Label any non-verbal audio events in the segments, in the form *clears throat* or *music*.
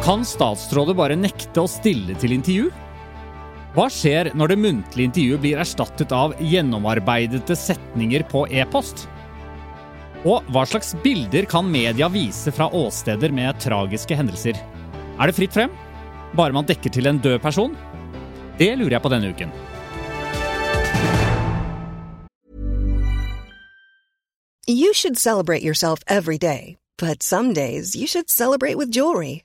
Kan statsrådet bare nekte å stille til intervju? Hva skjer når det muntlige intervjuet blir erstattet av gjennomarbeidede setninger på e-post? Og hva slags bilder kan media vise fra åsteder med tragiske hendelser? Er det fritt frem? Bare man dekker til en død person? Det lurer jeg på denne uken. You should celebrate yourself every day, but some days you should celebrate with jewelry.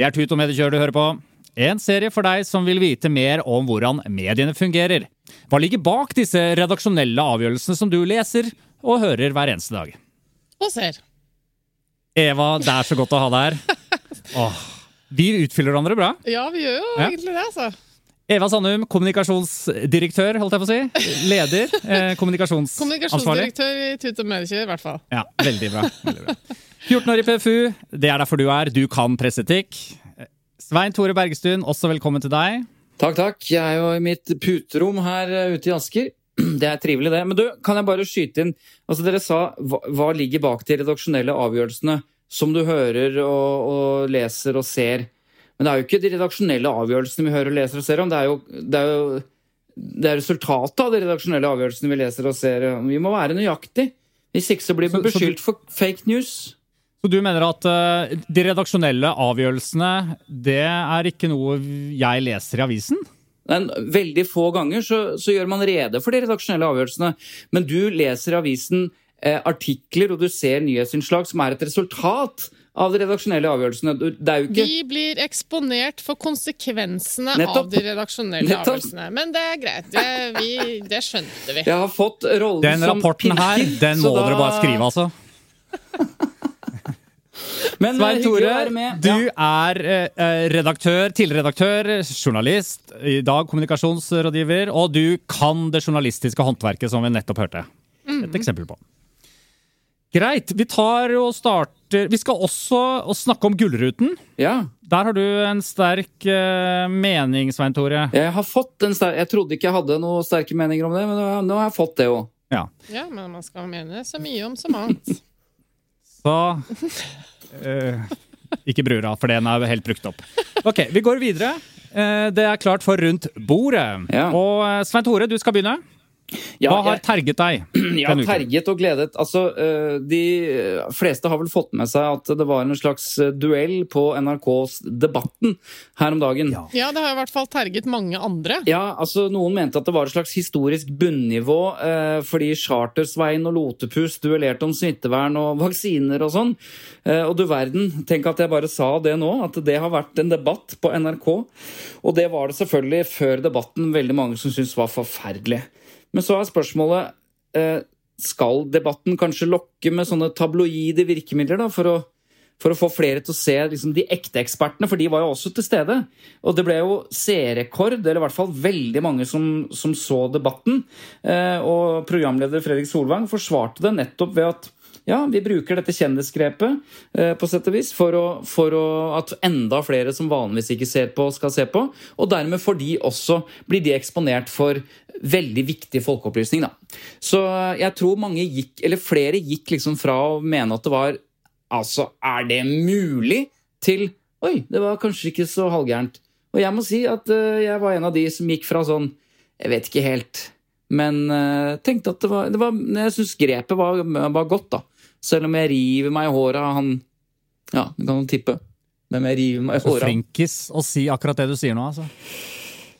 Det er Tut og Mediekjør du hører på. En serie for deg som vil vite mer om hvordan mediene fungerer. Hva ligger bak disse redaksjonelle avgjørelsene som du leser og hører hver eneste dag? Og ser. Eva, det er så godt å ha deg her. *laughs* Åh, vi utfyller hverandre bra. Ja, vi gjør jo Ja. egentlig det, altså. Eva Sandum, kommunikasjonsdirektør, holdt jeg på å si. Leder. Eh, kommunikasjonsansvarlig. Kommunikasjonsdirektør i Tut og Mediekjør, i hvert fall. Ja, veldig bra. veldig bra. 14 år i PFU, det er derfor du er. Du kan presseetikk. Svein Tore Bergestuen, også velkommen til deg. Takk, takk. Jeg er jo i mitt puterom her eh, ute i Asker. *clears throat* Det er trivelig, det. Men du, kan jeg bare skyte inn Altså, Dere sa hva, hva ligger bak de redaksjonelle avgjørelsene som du hører og, og leser og ser. Men det er jo ikke de redaksjonelle avgjørelsene vi hører og leser og ser om. Det er jo, det er jo det er resultatet av de redaksjonelle avgjørelsene vi leser og ser. Vi må være nøyaktig. Hvis ikke så blir vi beskyldt for fake news. Så du mener at uh, de redaksjonelle avgjørelsene, det er ikke noe jeg leser i avisen? Men veldig få ganger så, så gjør man rede for de redaksjonelle avgjørelsene. Men du leser i avisen eh, artikler og du ser nyhetsinnslag som er et resultat av de redaksjonelle avgjørelsene. Det er jo ikke Vi blir eksponert for konsekvensene Nettopp. av de redaksjonelle Nettopp. avgjørelsene. Men det er greit. Det, vi, det skjønte vi. Jeg har fått rollen Den som rapporten her, den må da- dere bare skrive, altså. *laughs* Men Svein eh, Tore, du er eh, redaktør, tidligere redaktør, journalist, i dag kommunikasjonsrådgiver, og du kan det journalistiske håndverket som vi nettopp hørte. Et eksempel på. Greit. Vi tar og starter Vi skal også snakke om Gullruten. ja. Der har du en sterk eh, mening, Svein Tore. Jeg har fått en sterk Jeg trodde ikke jeg hadde noen sterke meninger om det, men nå- har jeg fått det òg. Ja. Ja, men man skal mene så mye om så mangt. *laughs* Så eh, Ikke brura, for den er helt brukt opp. Ok, vi går videre. Eh, det er klart for Rundt bordet. Ja. Og Svein Tore, du skal begynne. Ja, Hva har terget deg *clears throat* Ja, terget og gledet. Altså, eh, de fleste har vel fått med seg at det var en slags eh, duell på NRKs Debatten her om dagen. Ja. Ja, det har i hvert fall terget mange andre. altså Noen mente at det var et slags historisk bunnivå eh, fordi Charter-Svein og Lotepus duellerte om smittevern og vaksiner og sånn. Eh, og du verden, tenk at jeg bare sa det nå, at det har vært en debatt på NRK. Og det var det selvfølgelig før debatten veldig mange som syntes var forferdelig. Men så er spørsmålet eh, Skal debatten kanskje lokke med sånne tabloide virkemidler da, for å, for å få flere til å se liksom, de ekte ekspertene? For de var jo også til stede. Og det ble jo seerrekord, eller i hvert fall veldig mange som, som så debatten. Eh, og programleder Fredrik Solvang forsvarte det nettopp ved at ja, vi bruker dette kjendisgrepet eh, på sett og vis for, å, for å, at enda flere som vanligvis ikke ser på, skal se på. Og dermed får de også blir de eksponert for veldig viktig folkeopplysning. Da. Så jeg tror mange gikk, eller flere gikk liksom fra å mene at det var Altså, er det mulig? Til Oi, det var kanskje ikke så halvgærent. Og jeg må si at eh, jeg var en av de som gikk fra sånn Jeg vet ikke helt. Men eh, tenkte at det var, det var Jeg syns grepet var, var godt, da. Selv om jeg river meg i håret av han Ja, du kan jo tippe. Hvem jeg river meg i håret håra. flinkis å si akkurat det du sier nå, altså.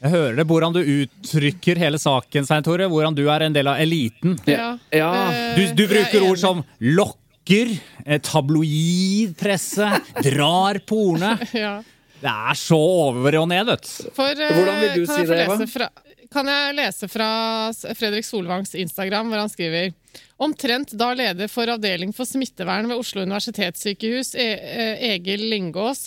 Jeg hører det, hvordan du uttrykker hele saken, Svein Tore. Hvordan du er en del av eliten. Ja. Ja. Eh, Du, du er bruker ord som lokker, eh, tabloidpresse, drar porene. *laughs* ja. Det er så over og ned, vet du. For, eh, Hvordan vil du si det, Eva? Fra, kan jeg lese fra Fredrik Solvangs Instagram, hvor han skriver Omtrent da leder for avdeling for smittevern ved Oslo universitetssykehus, e eh, Egil Lingås,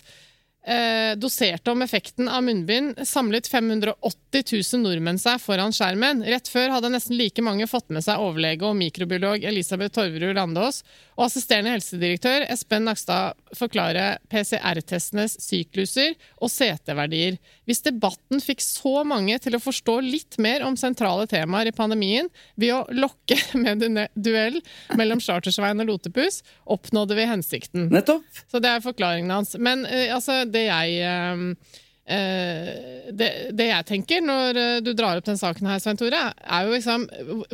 eh, doserte om effekten av munnbind, samlet 580 000 nordmenn seg foran skjermen. Rett før hadde nesten like mange fått med seg overlege og mikrobiolog Elisabeth Torverud Landås og assisterende helsedirektør Espen Nakstad forklare PCR-testenes sykluser og CT-verdier. Hvis debatten fikk så mange til å forstå litt mer om sentrale temaer i pandemien ved å lokke *laughs* med en duell mellom Chartersveien og Lotepus, oppnådde vi hensikten. Nettopp. Så det er forklaringen hans. Men eh, altså, det jeg Uh, det, det jeg tenker når du drar opp den saken her, Svein Tore, er jo liksom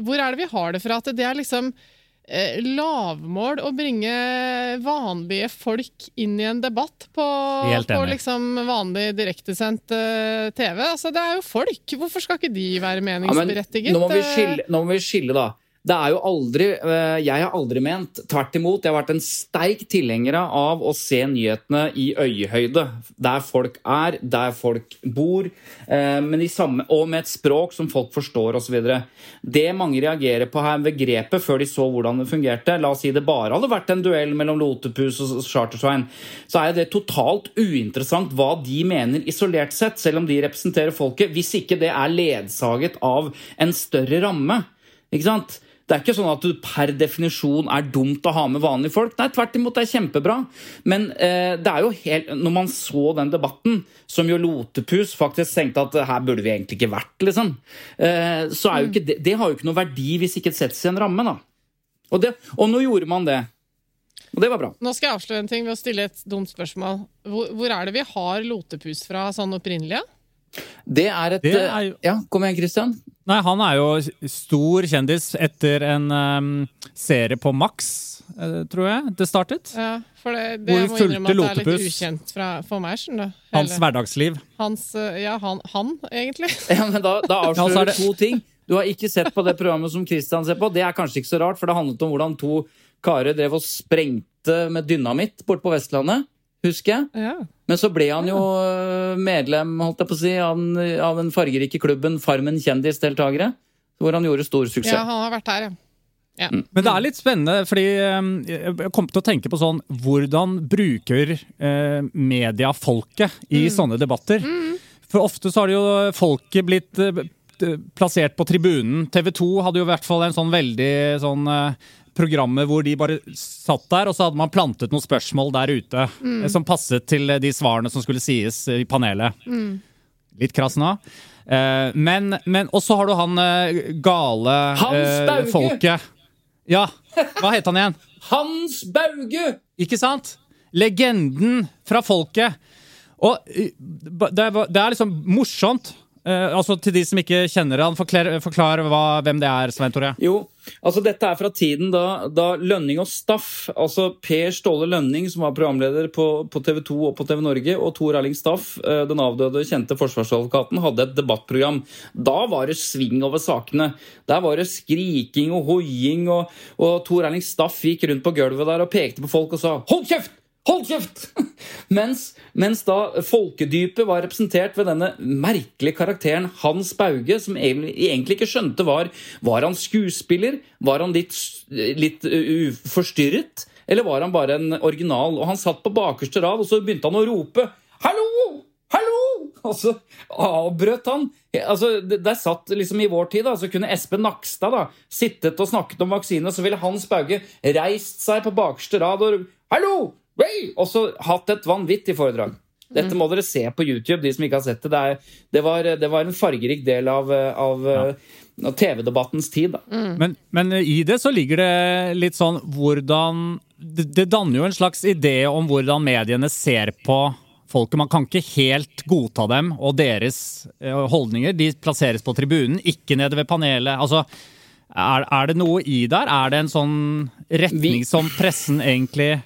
Hvor er det vi har det fra at det er liksom lavmål å bringe vanlige folk inn i en debatt på, på liksom vanlig direktesendt uh, TV. Altså, det er jo folk! Hvorfor skal ikke de være Ja, men meningsberettiget? nå må vi Eh, skille, nå må vi skille da. Det er jo aldri, eh, Jeg har aldri ment Tvert imot. Jeg har vært en sterk tilhenger av å se nyhetene i øyehøyde. Der folk er, der folk bor, eh, men i samme, og med et språk som folk forstår osv. Det mange reagerer på her ved grepet, før de så hvordan det fungerte La oss si det bare hadde vært en duell mellom Lotepus og Chartersveien, så er det totalt uinteressant hva de mener isolert sett, selv om de representerer folket, hvis ikke det er ledsaget av en større ramme. Ikke sant? Det er ikke sånn at du per definisjon er dumt å ha med vanlige folk. Nei, tvert imot, det er kjempebra. Men eh, det er jo helt Når man så den debatten, som jo Lotepus faktisk tenkte at her burde vi egentlig ikke vært, liksom, eh, så er jo ikke det Det har jo ikke noe verdi hvis ikke det settes i en ramme, da. Og, det, og nå gjorde man det. Og det var bra. Nå skal jeg avsløre en ting ved å stille et dumt spørsmål. Hvor, hvor er det vi har lotepus fra sånn opprinnelig? Det er et Det er jo- eh, Ja, kom igjen, Christian. Nei, han er jo stor kjendis etter en um, serie på Max, eh, tror jeg det startet. Ja, for det, det Hvor jeg må fulgte innrømme at det er litt Lotepus? ukjent fra, for meg. skjønner du. Hans hverdagsliv. hans eh, Ja, han, han egentlig. *laughs* Ja, men Da, da avslører er du to ting. Du har ikke sett på det programmet som Christian ser på. Det er kanskje ikke så rart, for det handlet om hvordan to karer drev og sprengte med dynamitt borte på Vestlandet. Husker jeg. Ja. Men så ble han jo øh, medlem holdt jeg på å si, av den, av den fargerike klubben Farmen kjendisdeltakere. Hvor han gjorde stor suksess. ja, han har vært her, ja. ja. Men det er litt spennende, fordi um, jeg kom til å tenke på sånn Hvordan bruker uh, media folket i sånne debatter? For ofte så har det jo folket blitt plassert på tribunen. TV 2 hadde jo i hvert fall en sånn veldig sånn programmet hvor de bare satt der, og så hadde man plantet noen spørsmål der ute mm. som passet til eh, de svarene som skulle sies i panelet. Litt krass nå. Eh, men, men Og så har du han eh, gale Hans eh, folket. Ja, hva het han igjen? Hans Bauge! Ikke sant? Legenden fra folket. Og eh, det er, det er liksom morsomt. Eh, altså Til de som ikke kjenner han, forklar, forklar hva, hvem det er, Svein Tore. Jo, altså dette er fra tiden da, da Lønning og Staff, altså Per Ståle Lønning, som var programleder på, på TV 2 og på TV Norge, og Tor Erling Staff, uh, den avdøde kjente forsvarsadvokaten, hadde et debattprogram. Da var det sving over sakene. Der var det skriking og hoiing, og, og Tor Erling Staff gikk rundt på gulvet der og pekte på folk og sa 'hold kjeft'! Hold kjeft! *laughs* mens, mens da folkedypet var representert ved denne merkelige karakteren Hans Bauge, som egentlig, ikke skjønte var Var han skuespiller? Var han litt, litt uforstyrret? Eller var han bare en original? Og han satt på bakerste rad, og så begynte han å rope 'hallo! Hallo!' Og så avbrøt han. Altså, Der satt liksom I vår tid da, så kunne Espen Nakstad da, sittet og snakket om vaksine, så ville Hans Bauge reist seg på bakerste rad og 'hallo!' Og så hatt et vanvittig foredrag. Dette må dere se på YouTube, de som ikke har sett det. Det, er, det, var, det var en fargerik del av, av, ja. TV-debattens tid. Da. Men, men i det så ligger det litt sånn hvordan det, det danner jo en slags idé om hvordan mediene ser på folket. Man kan ikke helt godta dem og deres eh, holdninger. De plasseres på tribunen, ikke nede ved panelet. Altså, er, er det noe i der? Er det en sånn retning Vi- som pressen egentlig eh,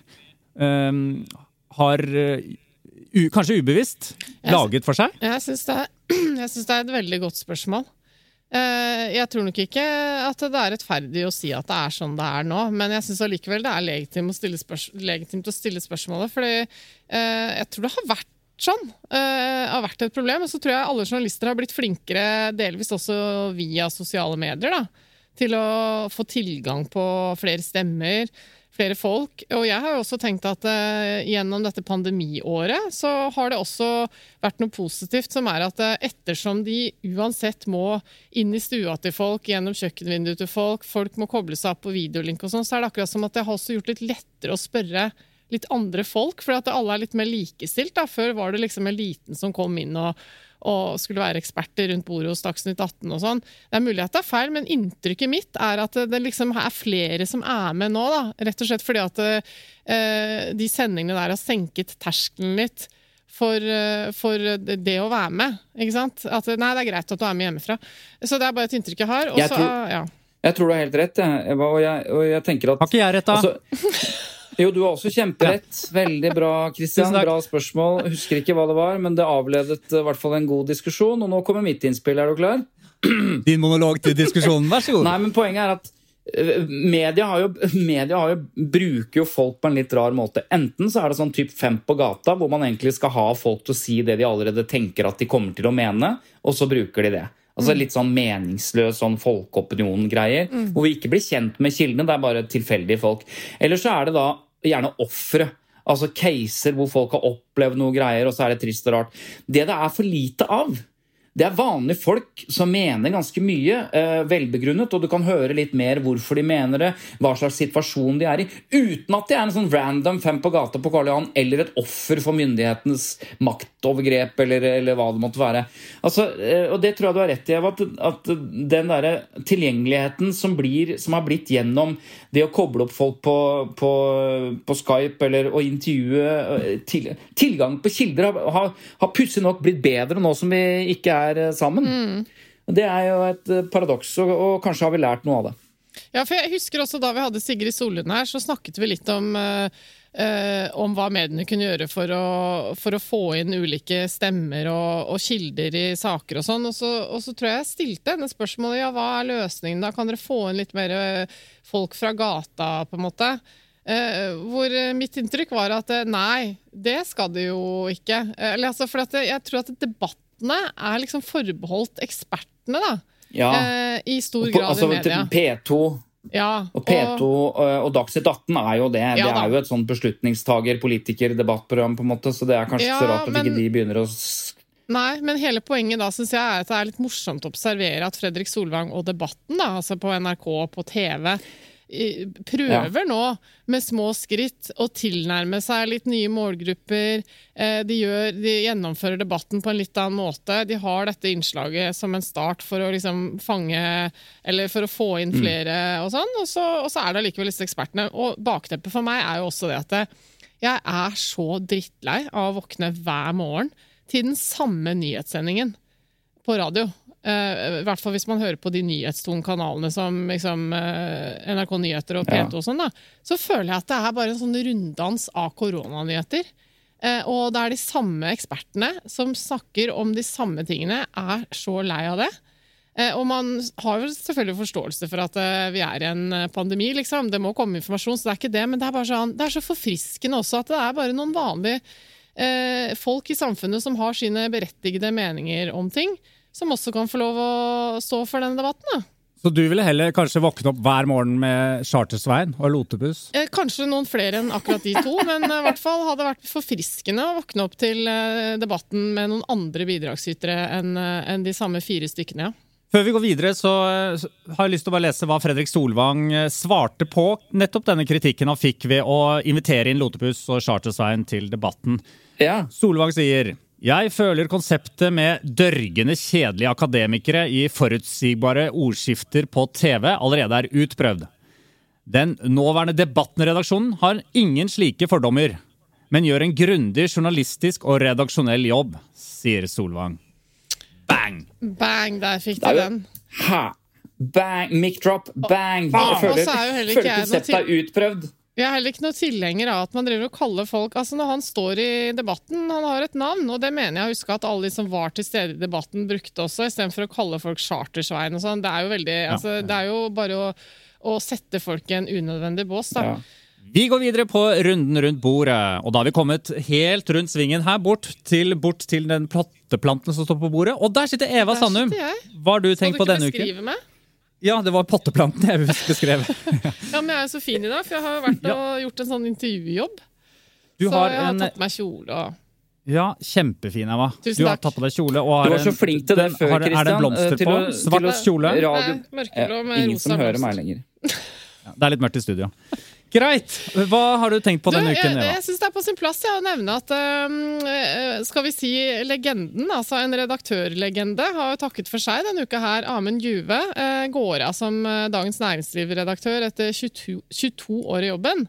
har eh, kanskje ubevisst, laget for seg? Jeg syns det, *clears throat* det er et veldig godt spørsmål. Eh, Jeg tror nok ikke at det er rettferdig å si at det er sånn det er nå, men jeg syns allikevel det er legitimt å stille, spørs legitimt å stille spørsmålet, fordi eh, jeg tror det har vært sånn. eh, har vært et problem. Og så tror jeg alle journalister har blitt flinkere, delvis også via sosiale medier, da, til å få tilgang på flere stemmer, flere folk. Og jeg har jo også tenkt at eh, gjennom dette pandemiåret så har det også vært noe positivt, som er at eh, ettersom de uansett må inn i stua til folk, gjennom kjøkkenvinduet til folk, folk må koble seg opp på videolink og sånn, så er det akkurat som at det har også gjort litt lettere å spørre litt andre folk, for at alle er litt mer likestilt. Da. Før var det liksom eliten som kom inn og, og skulle være eksperter rundt bordet hos Dagsnytt 18 og sånn. Det er mulig at det er feil, men inntrykket mitt er at det liksom er flere som er med nå, da. Rett og slett fordi at eh, de sendingene der har senket terskelen litt. For, eh, for det å være med. Ikke sant? At nei, det er greit at du er med hjemmefra. Så det er bare et inntrykk jeg har. Og Jeg så, tror- ja. Jeg tror du har helt rett, jeg, og jeg, og jeg tenker at Har ikke jeg rett, da? Altså, *laughs* jo, du har også kjemperett. Veldig bra, Christian. Bra spørsmål. Husker ikke hva det var, men det avledet eh, i hvert fall en god diskusjon. Og nå kommer mitt innspill. Er du klar? *clears throat* Din monolog til diskusjonen, vær så god. Nei, men poenget er at eh, Media, har jo, *clears throat* media har jo, bruker jo folk på en litt rar måte. Enten så er det sånn typ fem på gata, hvor man egentlig skal ha folk til å si det de allerede tenker at de kommer til å mene, og så bruker de det. Altså Litt sånn meningsløs sånn folkeopinion-greier, hvor vi ikke blir kjent med kildene. Det er bare tilfeldige folk. Eller så er det da gjerne ofre. Altså caser hvor folk har opplevd noe greier, og så er det trist og rart. Det det er for lite av, det er vanlige folk som mener ganske mye, eh, velbegrunnet, og du kan høre litt mer hvorfor de mener det, hva slags situasjon de er i, uten at de er en sånn random fem på gata på Karl Johan, eller et offer for myndighetenes maktovergrep, eller, eller hva det måtte være. Altså, eh, og det tror jeg du har rett i, Eva, at, at den derre tilgjengeligheten som, blir, som har blitt gjennom det å koble opp folk på, på, på Skype eller å intervjue eh, til, Tilgang på kilder har, har, har pussig nok blitt bedre nå som vi ikke er eh, sammen. Det er jo et eh, paradoks, og, og kanskje har vi lært noe av det. Ja, for jeg husker også Da vi hadde Sigrid Sollund her, så snakket vi litt om, eh, eh, om hva mediene kunne gjøre for å, for å få inn ulike stemmer og, og kilder i saker og sånn. Og, og så tror jeg jeg stilte henne spørsmålet ja, hva er løsningen da? Kan dere få inn litt mer folk fra gata, på en måte? Eh, hvor mitt inntrykk var at nei, det skal det jo ikke. Eller, altså, for jeg tror at debattene er liksom forbeholdt ekspertene, da. Ja. Eh, I stor grad altså, i media. P2 Ja, og P2 og, og Dagsnytt 18 er jo det. Ja det er jo et sånn beslutningstager, politiker, debattprogram, på en måte, så det er kanskje Ja, så rart at men- ikke de begynner å Nei, men hele poenget da synes jeg er at det er litt morsomt å observere at Fredrik Solvang og Debatten, da, altså på NRK og på TV, prøver nå med små skritt å tilnærme seg litt nye målgrupper. Eh, De, gjør, de gjennomfører debatten på en litt annen måte. De har dette innslaget som en start for å liksom fange Eller for å få inn flere og sånn, og så, og så er det allikevel disse ekspertene. Og bakteppet for meg er jo også det at det, jeg er så drittlei av å våkne hver morgen til den samme nyhetssendingen på radio. Eh, I hvert fall hvis man hører på de nyhetstunge kanalene som liksom, uh, NRK Nyheter og P2 og sånn. da, Så føler jeg at det er bare en sånn runddans av koronanyheter. Uh, og det er de samme ekspertene som snakker om de samme tingene, er så lei av det. Og man har jo selvfølgelig forståelse for at vi er i en pandemi, liksom. Det må komme informasjon, så det er ikke det. Men det er, bare sånn, det er så forfriskende også at det er bare noen vanlige folk i samfunnet som har sine berettigede meninger om ting, som også kan få lov å stå for denne debatten. da. Så du ville heller kanskje våkne opp hver morgen med Chartersveien og Lotebuss? Eh, Kanskje noen flere enn akkurat de to, *laughs* men eh, i hvert fall hadde det vært forfriskende å våkne opp til eh, debatten med noen andre bidragsytere enn eh, enn de samme fire stykkene. ja. Før vi går videre, så har jeg lyst til å bare lese hva Fredrik Solvang svarte på nettopp denne kritikken han fikk ved å invitere inn Lotepus og Chartersveien til debatten. Ja. Solvang sier jeg føler konseptet med dørgende kjedelige akademikere i forutsigbare ordskifter på TV allerede er utprøvd. Den nåværende Debatten-redaksjonen har ingen slike fordommer, men gjør en grundig journalistisk og redaksjonell jobb, sier Solvang. Bang! Bang, der fikk du den. ha, bang, mic drop, bang. Og- Jeg føler, så er jo heller ikke føler jeg noe konseptet er utprøvd. Jeg er heller ikke noe tilhenger av at man driver og kaller folk Altså Når han står i debatten, han har et navn, og det mener jeg å huske at alle de som var til stede i debatten, brukte også, istedenfor å kalle folk Chartersveien og sånn. Det er jo veldig altså, Det er jo bare å, å sette folk i en unødvendig bås, da. Vi går videre på runden rundt bordet, og da har vi kommet helt rundt svingen her, bort til, bort til den platteplanten som står på bordet. Og der sitter Eva Der Sandum! Hva har du tenkt du på denne uken? meg? Ja, det var potteplanten jeg beskrev. *laughs* Ja, men jeg er så fin i dag, for jeg har vært og gjort en sånn intervjujobb. Du så jeg har en tatt meg kjole og Ja, kjempefin, Emma. Tusen Du har takk. tatt på deg kjole og har Du var så flink til det den- før, har- Er det en blomster til på? Svart til kjole? Radio. Mørkeblå med Ingen rosa som hører meg lenger. Ja, det er litt mørkt i studio. Greit. Hva har du tenkt på Du, denne uken, Jeg, jeg syns det er på sin plass ja, å nevne at eh, skal vi si legenden, altså en redaktørlegende, har jo takket for seg denne uka her. Amund Juve uh, går av som eh, Dagens Næringsliv-redaktør etter 22, 22 år i jobben.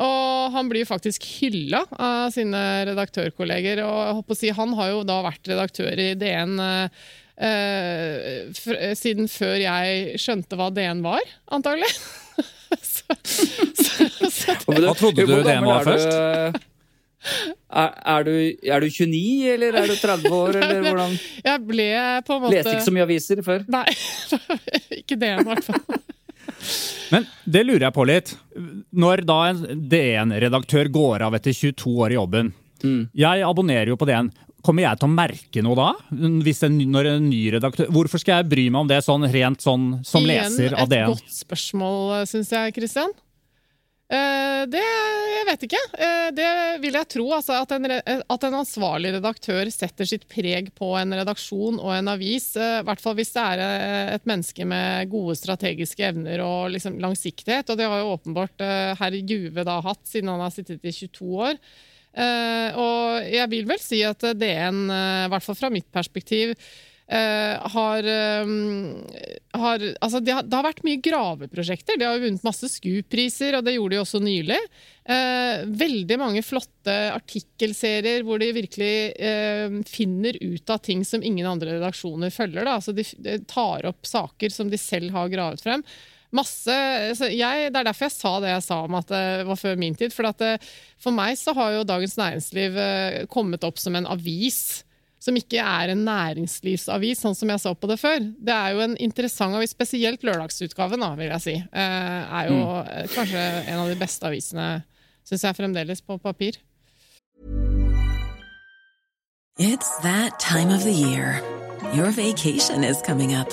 Og han blir faktisk hylla av sine redaktørkolleger. Og jeg håper å si, han har jo da vært redaktør i DN uh, siden før jeg skjønte hva DN var, antagelig. *laughs* så, så, så, Hva trodde du det var først? du? Er, er, du, er du 29, eller er du 30 år, *laughs* eller hvordan? jeg ble på en måte Leste ikke så mye aviser før. Nei, *laughs* ikke det i hvert fall. *laughs* Men det lurer jeg på litt. Når da en DN-redaktør går av etter 22 år i jobben Jeg abonnerer jo på DN. Kommer jeg til å merke noe da? Hvis en, når en ny redaktør Hvorfor skal jeg bry meg om det sånn rent sånn som leser av Igjen DN? et godt spørsmål, syns jeg, Kristian. Uh, det Jeg vet ikke. Uh, det vil jeg tro. Altså, at, en, at en ansvarlig redaktør setter sitt preg på en redaksjon og en avis. I uh, hvert fall hvis det er eh, et menneske med gode strategiske evner og liksom langsiktighet. Og det har jo åpenbart eh, herr Juve da hatt, siden han har sittet i 22 år. Eh, og jeg vil vel si at DN, eh, i hvert fall fra mitt perspektiv, eh, har, har Altså, det har, det har vært mye graveprosjekter. De har jo vunnet masse SKU-priser, og det gjorde de også nylig. Veldig mange flotte artikkelserier hvor de virkelig finner ut av ting som ingen andre redaksjoner følger. Da. Altså, de tar opp saker som de selv har gravet frem. Masse, så jeg, det er derfor jeg sa det jeg sa om at det var før min tid. For, at det, for meg så har jo Dagens Næringsliv eh, kommet opp som en avis som ikke er en næringslivsavis, sånn som jeg så på det før. Det er jo en interessant avis, spesielt lørdagsutgaven, da, vil jeg si. Eh, er jo mm. kanskje en av de beste avisene, syns jeg fremdeles, på papir. It's that time of the year. Your vacation is coming up.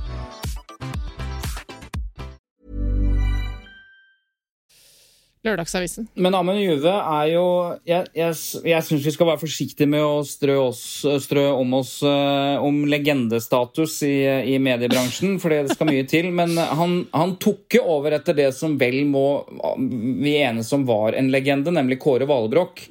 Lørdagsavisen. Men Amund Juve er jo Jeg, jeg, jeg syns vi skal være forsiktige med å strø, oss, strø om oss uh, om legendestatus i, i mediebransjen, for det skal mye til. Men han, han tok jo over etter det som vel må vi enes om var en legende, nemlig Kåre Valbrokk.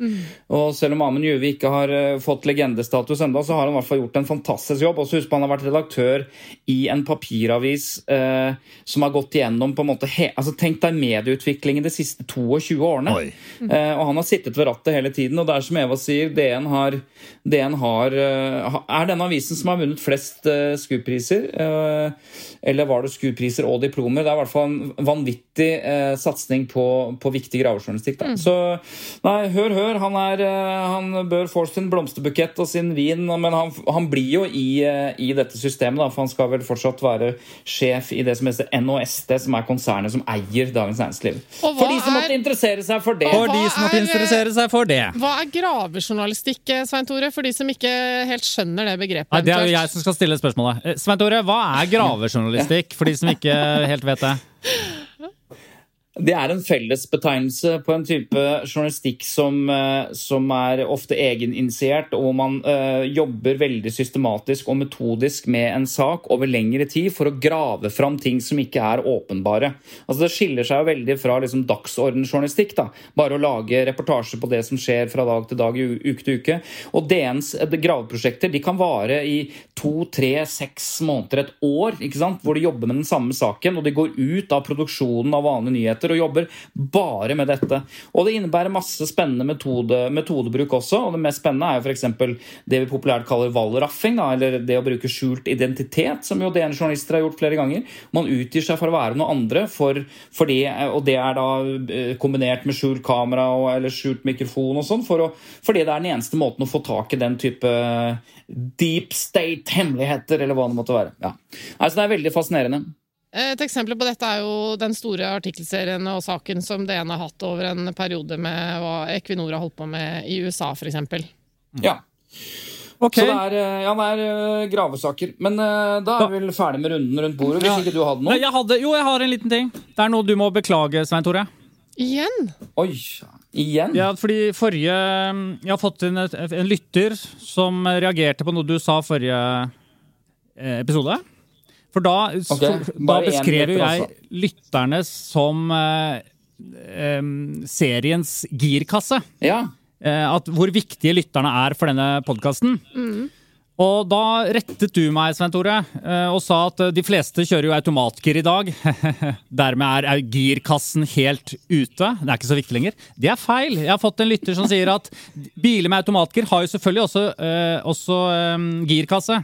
Og selv om Amund Juve ikke har eh, fått legendestatus enda, så har han i hvert fall gjort en fantastisk jobb. Og så husk på han har vært redaktør i en papiravis uh, som har gått igjennom på en måte he, altså Tenk deg medieutviklingen de siste 22 årene. Eh, og han har sittet ved rattet hele tiden. Og det er som Eva sier, DN, har, DN har, eh, er denne avisen som har vunnet flest eh, SKU-priser. Eh, eller var det SKU-priser og diplomer? Det er i hvert fall en vanvittig eh, satsing på, på viktig gravejournalistikk. Mm. Så nei, hør, hør. Han, er, eh, han bør få sin blomsterbukett og sin vin, men han, han blir jo i, eh, i dette systemet, da, for han skal vel fortsatt være sjef i det som heter NHST, som er konsernet som eier Dagens Næringsliv. Og hva For de som er- måtte interessere seg for det. For de som måtte interessere seg for det. Hva er gravejournalistikk, eh, Svein Tore? For de som ikke helt skjønner det begrepet. Nei, det er jo jeg som skal stille spørsmålet. Eh, Svein Tore, hva er gravejournalistikk, for de som ikke helt vet det? Det er en fellesbetegnelse på en type journalistikk som, eh, som er ofte egeninitiert, og hvor man uh, jobber veldig systematisk og metodisk med en sak over lengre tid for å grave fram ting som ikke er åpenbare. Altså Det skiller seg jo veldig fra liksom, dagsordenjournalistikk. da. Bare å lage reportasje på det som skjer fra dag til dag, uke til uke. Og DNs eh, graveprosjekter de kan vare i to, tre, seks måneder, et år, ikke sant? hvor de jobber med den samme saken, og de går ut av produksjonen av vanlige nyheter og jobber bare med dette. Og det innebærer masse spennende metode, metodebruk også, og det mest spennende er jo f.eks. det vi populært kaller valraffing, eller det å bruke skjult identitet, som jo DN-journalister har gjort flere ganger. Man utgir seg for å være noe andre, for, for det, og det er da eh, kombinert med skjult kamera og, eller skjult mikrofon og sånn, for fordi det er den eneste måten å få tak i den type deep state-hemmeligheter, eller hva det måtte være. Ja. Altså, det er veldig fascinerende. Et eksempel på dette er jo den store artikkelserien og saken som DN har hatt over en periode med hva Equinor har holdt på med i USA, f.eks. Ja. Okay. Så det er, eh, ja, det er eh, gravesaker. Men eh, da er vi vel ferdig med runden rundt bordet, hvis Ja. ikke du hadde noe? jeg hadde, jo, jeg har en liten ting. Det er noe du må beklage, Svein Tore. Igjen! Oi, igjen? Ja, fordi forrige Jeg har fått inn en lytter som reagerte på noe du sa forrige eh, episode. For da, for, da beskrev jo jeg lytterne som eh, eh, seriens girkasse. Ja. Eh, at hvor viktige lytterne er for denne podkasten. Og da rettet du meg, Svein Tore, eh, og sa at eh, de fleste kjører jo automatgir i dag. *laughs* Dermed er girkassen helt ute. Det er ikke så viktig lenger. Det er feil. Jeg har fått en lytter som sier at biler med automatgir har jo selvfølgelig også, eh, også girkasse.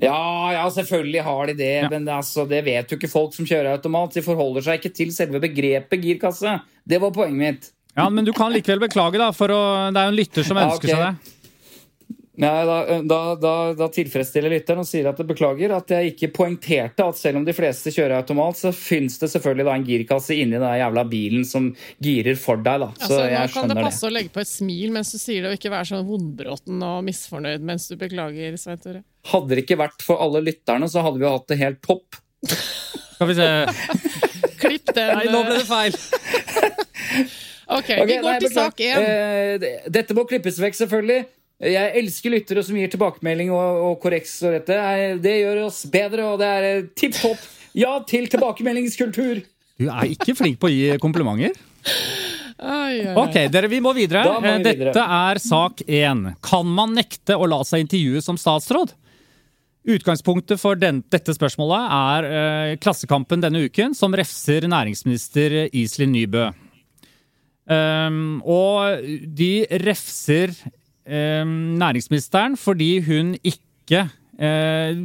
Ja, ja, selvfølgelig har de det, Ja. men det, altså, det vet jo ikke folk som kjører automat. De forholder seg ikke til selve begrepet girkasse. Det var poenget mitt. Ja, Men du kan likevel beklage, da, for å, det er jo en lytter som *laughs* Ja, ønsker seg det. Ja, da, da, da, da tilfredsstiller lytteren og sier at det beklager at jeg ikke poengterte at selv om de fleste kjører automat, så finnes det selvfølgelig da en girkasse inni den jævla bilen som girer for deg. da. Så Altså, nå jeg kan det skjønner det. passe å legge på et smil mens du sier det, og ikke være sånn vondbråten og misfornøyd mens du beklager, Svein Tore. Hadde det ikke vært for alle lytterne, så hadde vi jo hatt det helt topp. Skal vi se. *laughs* Klipp den. Nei, nå ble det feil. Ok, *laughs* okay vi går nei, til sak én. Eh, dette må klippes vekk, selvfølgelig. Jeg elsker lyttere som gir tilbakemelding og, og korreks og dette. Det gjør oss bedre, og det er eh, tipp topp. Ja til tilbakemeldingskultur! Du er ikke flink på å gi komplimenter. Ok, dere, vi må videre. Må vi Eh, videre. Dette er sak én. Kan man nekte å la seg intervjue som statsråd? Utgangspunktet for den, dette spørsmålet er eh, Klassekampen denne uken, som refser næringsminister Iselin Nybø. Um, og de refser næringsministeren fordi hun ikke eh,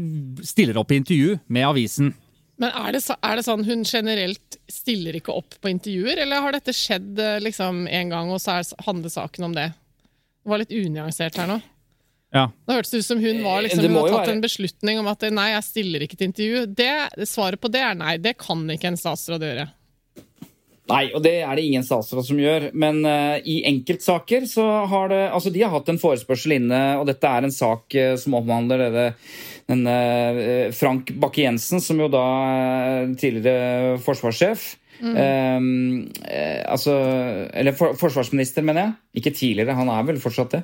stiller opp i intervju med avisen. Men er det, er det sånn hun generelt stiller ikke opp på intervjuer, eller har dette skjedd eh, liksom en gang, og så er, handler saken om det? Det var litt unyansert her nå. Ja. Det hørtes ut som hun var liksom, Det hun har tatt være- en beslutning om at nei, jeg stiller ikke til intervju. Det, svaret på det er nei. Det kan ikke en statsråd gjøre. Nei, og det er det ingen statsråd som gjør. Men uh, i enkeltsaker så har det Altså, de har hatt en forespørsel inne, og dette er en sak uh, som omhandler denne, den, uh, Frank Bakke-Jensen, som jo da er tidligere forsvarssjef. Mm. eh, altså Eller for, forsvarsminister, mener jeg. Ikke tidligere, han er vel fortsatt det.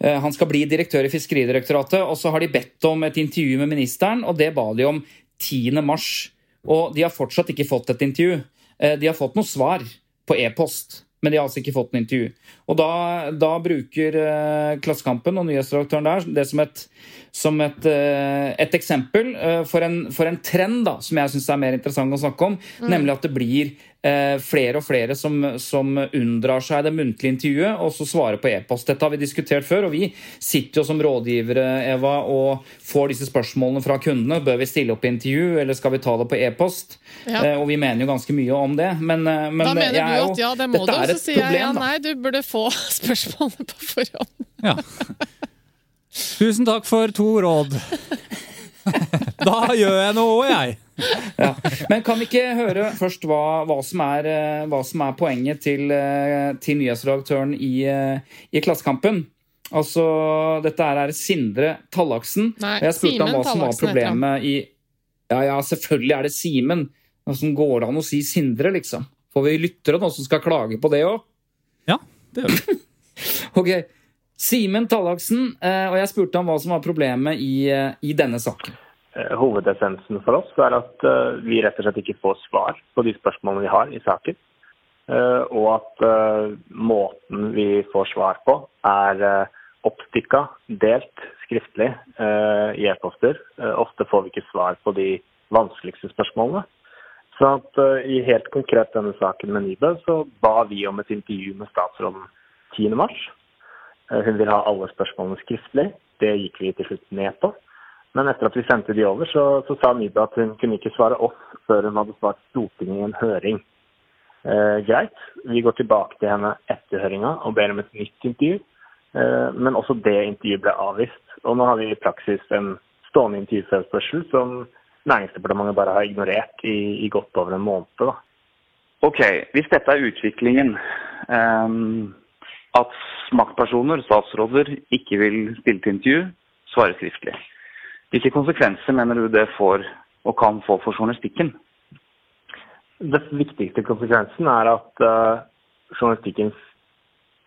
Eh, han skal bli direktør i Fiskeridirektoratet, og så har de bedt om et intervju med ministeren, og det ba de om 10. mars. Og de har fortsatt ikke fått et intervju. Eh, De har fått noe svar på e-post, men de har altså ikke fått noe intervju. Og da, da bruker eh, Klassekampen og nyhetsredaktøren der det som et som et, eh, et eksempel eh, for en, for en trend da, som jeg syns er mer interessant å snakke om. Nemlig at det blir eh, flere og flere som, som unndrar seg det muntlige intervjuet og så svarer på e-post. Dette har vi diskutert før, og vi sitter jo som rådgivere Eva, og får disse spørsmålene fra kundene. Bør vi stille opp i intervju, eller skal vi ta det på e-post? Ja. Og vi mener jo ganske mye om det. Men, men Da mener jeg er du jo, at ja, det må du, så et sier jeg ja, nei, du burde få *laughs* spørsmålene på forhånd. Ja. *laughs* Tusen takk for to råd. *laughs* Da gjør jeg noe, jeg. Ja. Men kan vi ikke høre først hva, hva, som, er, eh, hva som er poenget til, eh, til nyhetsredaktøren i, eh, i Klassekampen? Altså, dette her er Sindre Tallaksen. Nei, jeg spurte ham Simen hva som var problemet i Ja, ja, selvfølgelig er det Simen. Hvordan går det an å si Sindre, liksom? Får vi lyttere nå som skal klage på det òg? Ja, det gjør vi. *laughs* Ok. Simen Tallaksen, eh, og jeg spurte ham hva som var problemet i, eh, i denne saken. Eh, Hovedessensen for oss er at vi rett og slett ikke får svar på de spørsmålene vi har i saken. Og at måten vi får svar på, er oppstykka, delt skriftlig i e-poster. Ofte får vi ikke svar på de vanskeligste spørsmålene. Så at i helt konkret denne saken med Nybø, så ba vi om et intervju med statsråden 10. Eh, Hun vil ha alle spørsmålene skriftlig. Det gikk vi til slutt ned på. Men etter at vi sendte de over, så, så sa Nida at hun kunne ikke svare oss før hun hadde svart Stortinget i en høring. Eh, greit, vi går tilbake til henne etter høringa og ber om et nytt intervju. Eh, men også det intervjuet ble avvist. Og nå har vi i praksis en stående intervjuforespørsel som Næringsdepartementet bare har ignorert i, i godt over en måned. da. Ok, hvis dette er utviklingen, ehm, at maktpersoner, statsråder, ikke vil stille til intervju, svare skriftlig. Hvilke konsekvenser mener du det får og kan få for journalistikken? Den viktigste konsekvensen er at eh, journalistikkens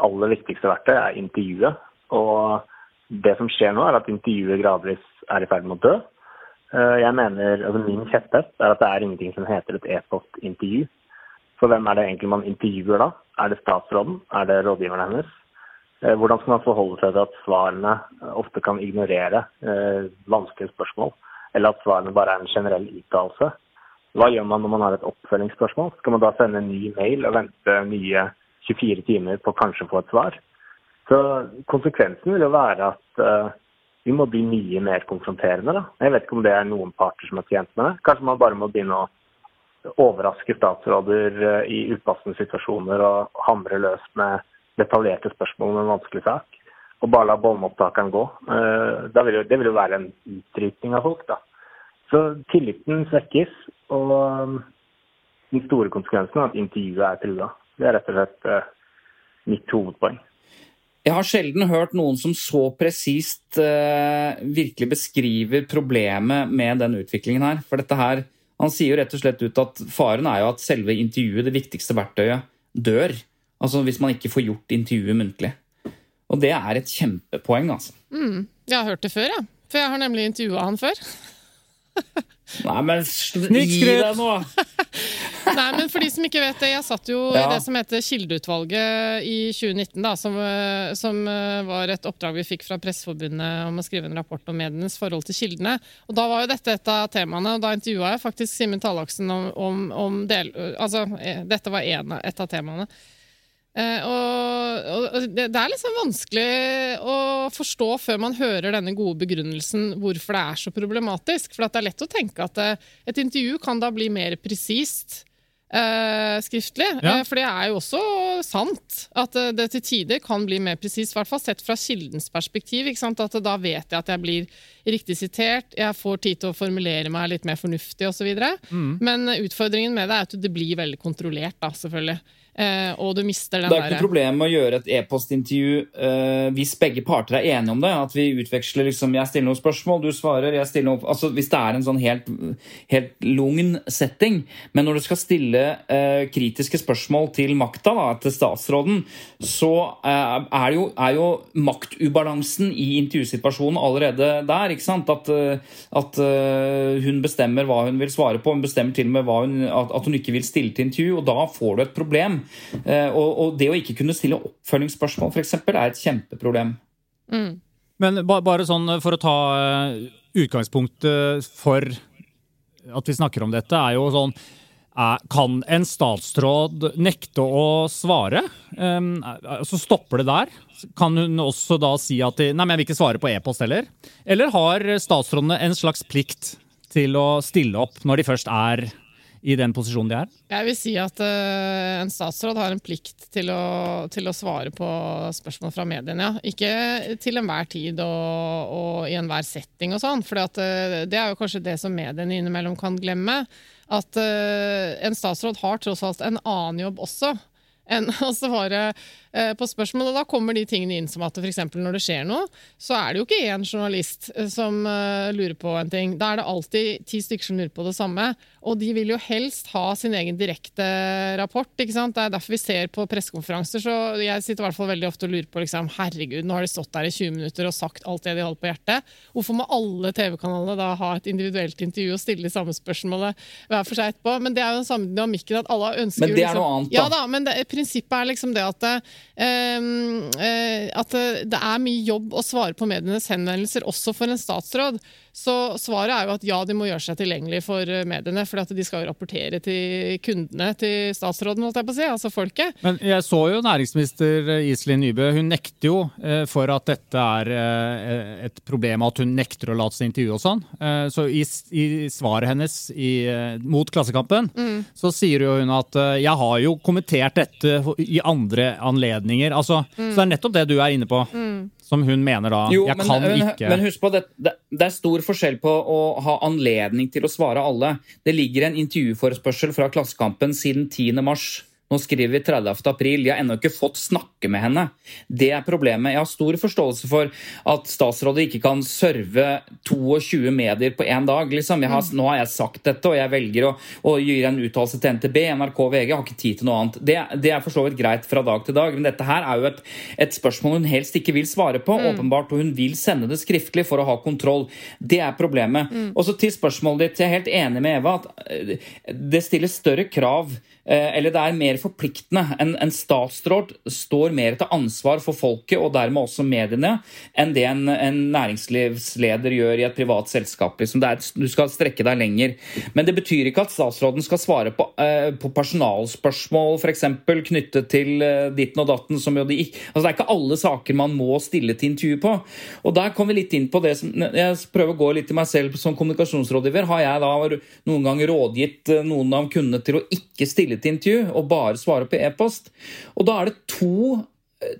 aller viktigste verktøy er intervjuet. Og det som skjer nå, er at intervjuet gradvis er i ferd med å dø. Eh, jeg mener, altså Min kjepphest er at det er ingenting som heter et e-postintervju. For hvem er det egentlig man intervjuer da? Er det statsråden? Er det rådgiveren hennes? Eh, Hvordan skal man forholde seg til at svarene eh, ofte kan ignorere eh, vanskelige spørsmål? Eller at svarene bare er en generell uttalelse? Hva gjør man når man har et oppfølgingsspørsmål? Skal man da sende en ny mail og vente nye 24 timer på kanskje å få et svar? Så konsekvensen vil jo være at eh, vi må bli mye mer konfronterende. da. Jeg vet ikke om det er noen parter som er tjent med det. Kanskje man bare må begynne å overraske statsråder eh, i upassende situasjoner og hamre løs med detaljerte spørsmål om en vanskelig sak. Og bare la båndopptakeren gå. Eh, da vil jo, det vil jo være en utrytning av folk, da. Så tilliten svekkes, og um, den store konsekvensen er at intervjuet er trua. Det er rett og slett eh, mitt hovedpoeng. Jeg har sjelden hørt noen som så presist eh, virkelig beskriver problemet med den utviklingen her. For dette her, Han sier jo rett og slett ut at faren er jo at selve intervjuet, det viktigste verktøyet, dør. Altså hvis man ikke får gjort intervjuet muntlig. Og det er et kjempepoeng, altså. Jeg har hørt det før, jeg. For jeg har nemlig intervjua han før. *laughs* Nei, men gi deg nå! *laughs* Nei, men for de som ikke vet det, jeg satt jo Ja. i det som heter Kildeutvalget i 2019, da, som, eh, som eh, var et oppdrag vi fikk fra Presseforbundet om å skrive en rapport om medienes forhold til kildene. Og Da var jo dette et av temaene, og da intervjua jeg faktisk Simen Tallaksen om, om, om del... Altså, eh, dette var en, et av temaene. Eh, og, og det, det er liksom vanskelig å forstå før man hører denne gode begrunnelsen hvorfor det er så problematisk. For det er lett å tenke at eh, et intervju kan da bli mer presist eh, skriftlig. Ja. Eh, for det er jo også sant at det til tider kan bli mer presist, i hvert fall sett fra kildens perspektiv. At da vet jeg at jeg blir riktig sitert, jeg får tid til å formulere meg litt mer fornuftig osv. Mm. Men utfordringen med det er at det blir veldig kontrollert, da, selvfølgelig. Eh, og du mister den Det er ikke noe problem med å gjøre et e-postintervju uh, hvis begge parter er enige om det. At vi utveksler liksom Jeg stiller noen spørsmål, du svarer, jeg stiller noen Altså Hvis det er en sånn helt, helt lugn setting. Men når du skal stille uh, kritiske spørsmål til makta, da, til statsråden, så uh, er, jo, er jo maktubalansen i intervjusituasjonen allerede der. ikke sant? At, at hun bestemmer hva hun vil svare på. Hun bestemmer til og med hun, at, at hun ikke vil stille til intervju, og da får du et problem. Eh, og, og det å ikke kunne stille oppfølgingsspørsmål eksempel, er et kjempeproblem. Men ba, bare sånn for å ta uh, utgangspunktet for at vi snakker om dette, er jo sånn Kan en statsråd nekte å svare? Um, så stopper det der. Kan hun også da si at de, nei, men jeg vil ikke svare på e-post heller? Eller har statsrådene en slags plikt til å stille opp når de først er i den posisjonen de er? Jeg vil si at uh, en statsråd har en plikt til å, til å, svare på spørsmål fra mediene. Ja. Ikke til enhver tid og, og i enhver setting og sånn. For uh, det er jo kanskje det som mediene innimellom kan glemme. At uh, en statsråd har tross alt en annen jobb også enn å svare Eh, på spørsmål. Og da kommer de tingene inn som at f.eks. når det skjer noe, så er det jo ikke én journalist eh, som lurer på en ting. Da er det alltid ti stykker som lurer på det samme. Og de vil jo helst ha sin egen direkte rapport. ikke sant? Det er derfor vi ser på pressekonferanser. Så jeg sitter i hvert fall veldig ofte og lurer på liksom, herregud, nå har de stått der i 20 minutter og sagt alt det de holder på hjertet. Hvorfor må alle TV-kanalene da ha et individuelt intervju og stille de samme spørsmålene hver for seg etterpå? Men det er jo den samme dynamikken at alle ønsker Men det er liksom, noe annet, da. Ja da, men det, prinsippet er liksom det at eh, at det er mye jobb å svare på medienes henvendelser, også for en statsråd. Så svaret er jo at ja, de må gjøre seg tilgjengelig for eh, mediene. For de skal jo rapportere til kundene til statsråden, holdt jeg på å si, altså folket. Men jeg så jo næringsminister Iselin Nybø. Hun nekter jo eh, for at dette er eh, et problem at hun nekter å late seg intervjue og sånn. Så i, i svaret hennes i, mot Klassekampen mm. så sier jo hun at jeg har jo kommentert dette i andre anledninger. Altså, mm. Så det er nettopp det du er inne på. Mm. Som hun mener da. Jo, jeg men, kan men, ikke Men husk på, det, det, det, er stor forskjell på å ha anledning til å svare alle. Det ligger en intervjuforespørsel fra Klassekampen siden 10. mars nå skriver vi 30. april. Jeg har ennå ikke fått snakke med henne. Det er problemet. Jeg har stor forståelse for at statsrådet ikke kan serve 22 medier på én dag. Liksom. Har, nå har jeg sagt dette, og jeg velger å, å gi en uttalelse til NTB, NRK, VG. Jeg har ikke tid til noe annet. Det, det er for så vidt greit fra dag til dag, men dette her er jo et, et spørsmål hun helst ikke vil svare på, mm. åpenbart, og hun vil sende det skriftlig for å ha kontroll. Det er problemet. Mm. Og så til spørsmålet ditt. Jeg er helt enig med Eva at eh, det stilles større krav eller det er mer forpliktende. En, en, statsråd står mer til ansvar for folket og dermed også mediene enn det en, en næringslivsleder gjør i et privat selskap. Liksom. Er, du skal strekke deg lenger. Men det betyr ikke at statsråden skal svare på, eh, på personalspørsmål f.eks. knyttet til eh, ditten og datten. Som jo de, altså det er ikke alle saker man må stille til intervju på. Og der kom vi litt inn på det som Jeg prøver å gå litt til meg selv som kommunikasjonsrådgiver. Har jeg da noen gang rådgitt noen av kundene til å ikke stille intervju og bare svare på e-post. Og da er det to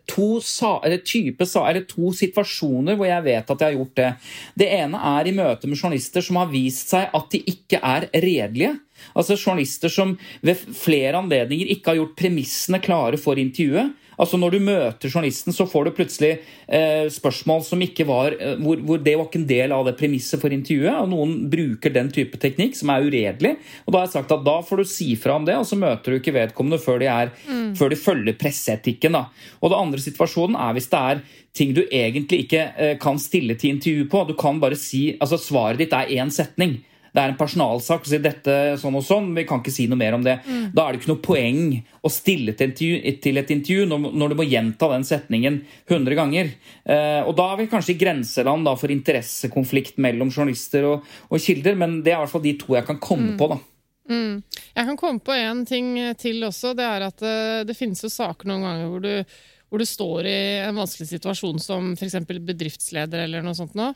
to, eller type, to situasjoner hvor jeg vet at jeg har gjort det. Det ene er i møte med journalister som har vist seg at de ikke er redelige. Altså Journalister som ved flere anledninger ikke har gjort premissene klare for intervjuet. Altså Når du møter journalisten, så får du plutselig eh, spørsmål som ikke var eh, hvor, hvor, det var ikke en del av det premisset for intervjuet. og Noen bruker den type teknikk som er uredelig. og Da har jeg sagt at da får du si fra om det, og så møter du ikke vedkommende før de, er, mm. før de følger presseetikken. da. Og det andre situasjonen er hvis det er ting du egentlig ikke eh, kan stille til intervju på. Du kan bare si, altså Svaret ditt er én setning det er en personalsak å si dette sånn og sånn, vi kan ikke si noe mer om det. Mm. Da er det ikke noe poeng å stille til, til et intervju når, når, du må gjenta den setningen 100 ganger. Eh, og da er vi kanskje i grenseland da, for interessekonflikt mellom journalister og, og, kilder, men det er i hvert fall de to jeg kan komme mm. på. da. Mm. Jeg kan komme på en ting til også. Det er at det, eh, det finnes jo saker noen ganger hvor du, hvor du står i en vanskelig situasjon som f.eks. bedriftsleder eller noe sånt noe.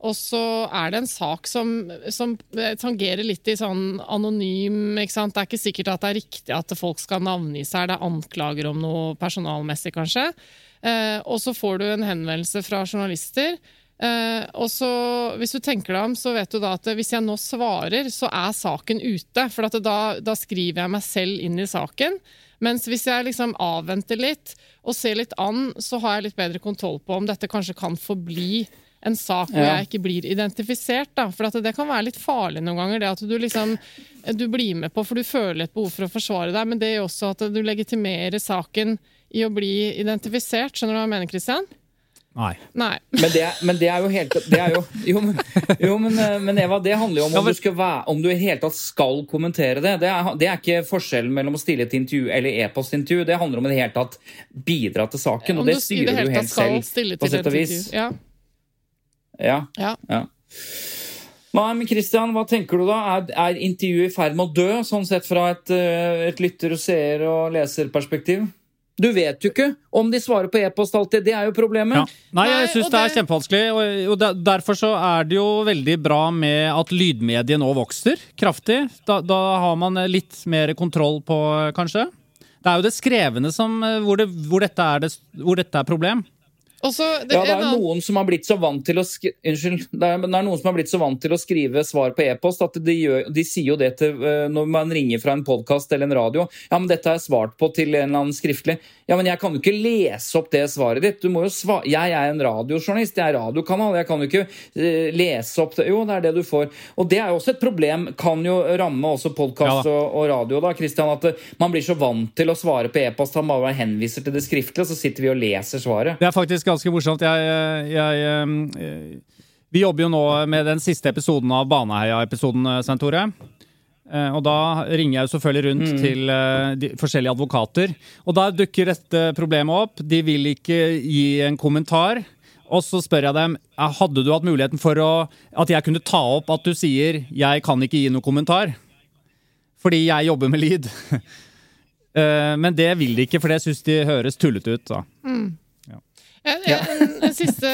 Og så er det en sak som, som tangerer litt i sånn anonym? Det er ikke sikkert at det er riktig at folk skal navngi seg. Det er anklager om noe personalmessig, kanskje. Eh, og så får du en henvendelse fra journalister. Eh, og så, Hvis du tenker deg om, så vet du da at hvis jeg nå svarer, så er saken ute. For da, da, skriver jeg meg selv inn i saken. Mens hvis jeg liksom avventer litt og ser litt an, så har jeg litt bedre kontroll på om dette kanskje kan forbli en sak hvor ja. jeg ikke blir identifisert. Da. For det kan være litt farlig noen ganger, det at du liksom du blir med på, for du føler et behov for å forsvare deg, men det gjør også at du legitimerer saken i å bli identifisert. Skjønner du hva jeg mener, Kristian? Nei. Nei. Men, det, men, det, er jo helt det er jo, jo, men, jo men, men, Eva, det handler jo om om du, skal være, om du i hele tatt skal kommentere det. Det er, det er, ikke forskjellen mellom å stille et intervju eller e-postintervju. Det handler om i det hele tatt bidra til saken, og det styrer du helt selv. På sett og vis. Ja. Ja. Ja. ja. Nei, men Christian, hva tenker du da? Er, er intervjuet i ferd med å dø, sånn sett fra et, eh, et lytter-, seer- og leserperspektiv? Du vet jo ikke om de svarer på e-post alltid. Det er jo problemet. Ja. Nei, jeg syns det... det er kjempevanskelig. Og, og derfor så er det jo veldig bra med at lydmediet nå vokser kraftig. Da, da har man litt mer kontroll på, kanskje. Det er jo det skrevne som, eh, hvor, det, hvor, dette, er det, hvor dette er problem. Og så, det, Ja, det er noen som har blitt så vant til å skri Unnskyld. Det er, det er noen som har blitt så vant til å skrive svar på e-post at de, gjør, de sier jo det til eh, når man ringer fra en podkast eller en radio. Ja, men dette har jeg svart på til en eller annen skriftlig. Ja, men jeg kan jo ikke lese opp det svaret ditt. Du må jo svare jeg er en radiojournalist, jeg er radiokanal. Jeg kan jo ikke eh, lese opp det. Jo, det er det du får. Og det er jo også et problem. Kan jo ramme også podkast Ja og, og radio, da, Christian. At eh, man blir så vant til å svare på e-post. Han bare henviser til det skriftlige, og så sitter vi og leser svaret. Det er faktisk ganske morsomt. Jeg, jeg, eh, vi jobber jo nå med den siste episoden av Baneheia-episoden, eh, Svein Tore. Eh, Og da ringer jeg jo selvfølgelig rundt til eh, de forskjellige advokater. Og da dukker dette problemet opp. De vil ikke gi en kommentar. Og så spør jeg dem hadde du hatt muligheten for å, at jeg kunne ta opp at du sier 'jeg kan ikke gi noen kommentar', fordi jeg jobber med lyd. *laughs* Eh, Men det vil de ikke, for det syns de høres tullete ut. da. En, en, en siste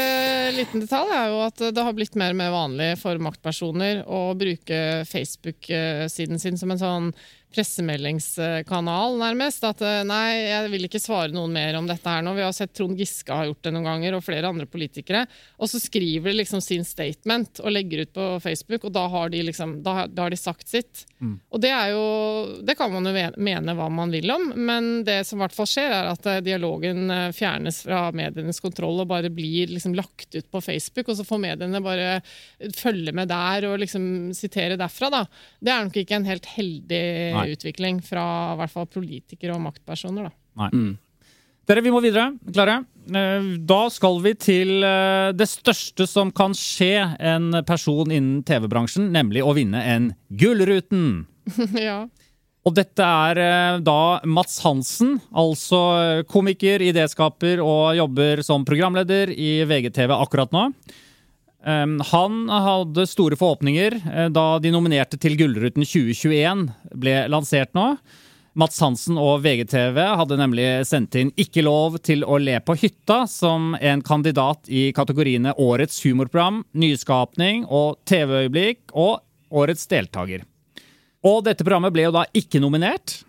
liten detalj er jo at det har blitt mer og mer vanlig for maktpersoner å bruke Facebook-siden sin som en sånn pressemeldingskanal, nærmest. At eh, nei, jeg vil ikke svare noen mer om dette her nå. Vi har sett Trond Giske har gjort det noen ganger, og flere andre politikere. Og så skriver de liksom sin statement og legger ut på Facebook, og da har de liksom, da, har- da har de sagt sitt. Og det er jo Det kan man jo mene hva man vil om, men det som i hvert fall skjer, er at eh, dialogen eh, fjernes fra medienes kontroll og bare blir liksom lagt ut på Facebook, og så får mediene bare følge med der og liksom sitere derfra, da. Det er nok ikke en helt heldig Nei. Utvikling fra i hvert fall politikere og maktpersoner, da. Nei. Dere, vi må videre. Klare? Eh, Da skal vi til eh, det største som kan skje en person innen TV-bransjen, nemlig å vinne en Gullruten. *laughs* ja. Og dette er eh, da Mats Hansen, altså komiker, idéskaper og jobber som programleder i VGTV akkurat nå. Um, han hadde store forhåpninger eh, da de nominerte til Gullruten 2021 ble lansert nå. Mats Hansen og VGTV hadde nemlig sendt inn 'Ikke lov til å le på hytta' som en kandidat i kategoriene Årets humorprogram, Nyskapning og TV-øyeblikk og Årets deltaker. Og dette programmet ble jo da ikke nominert.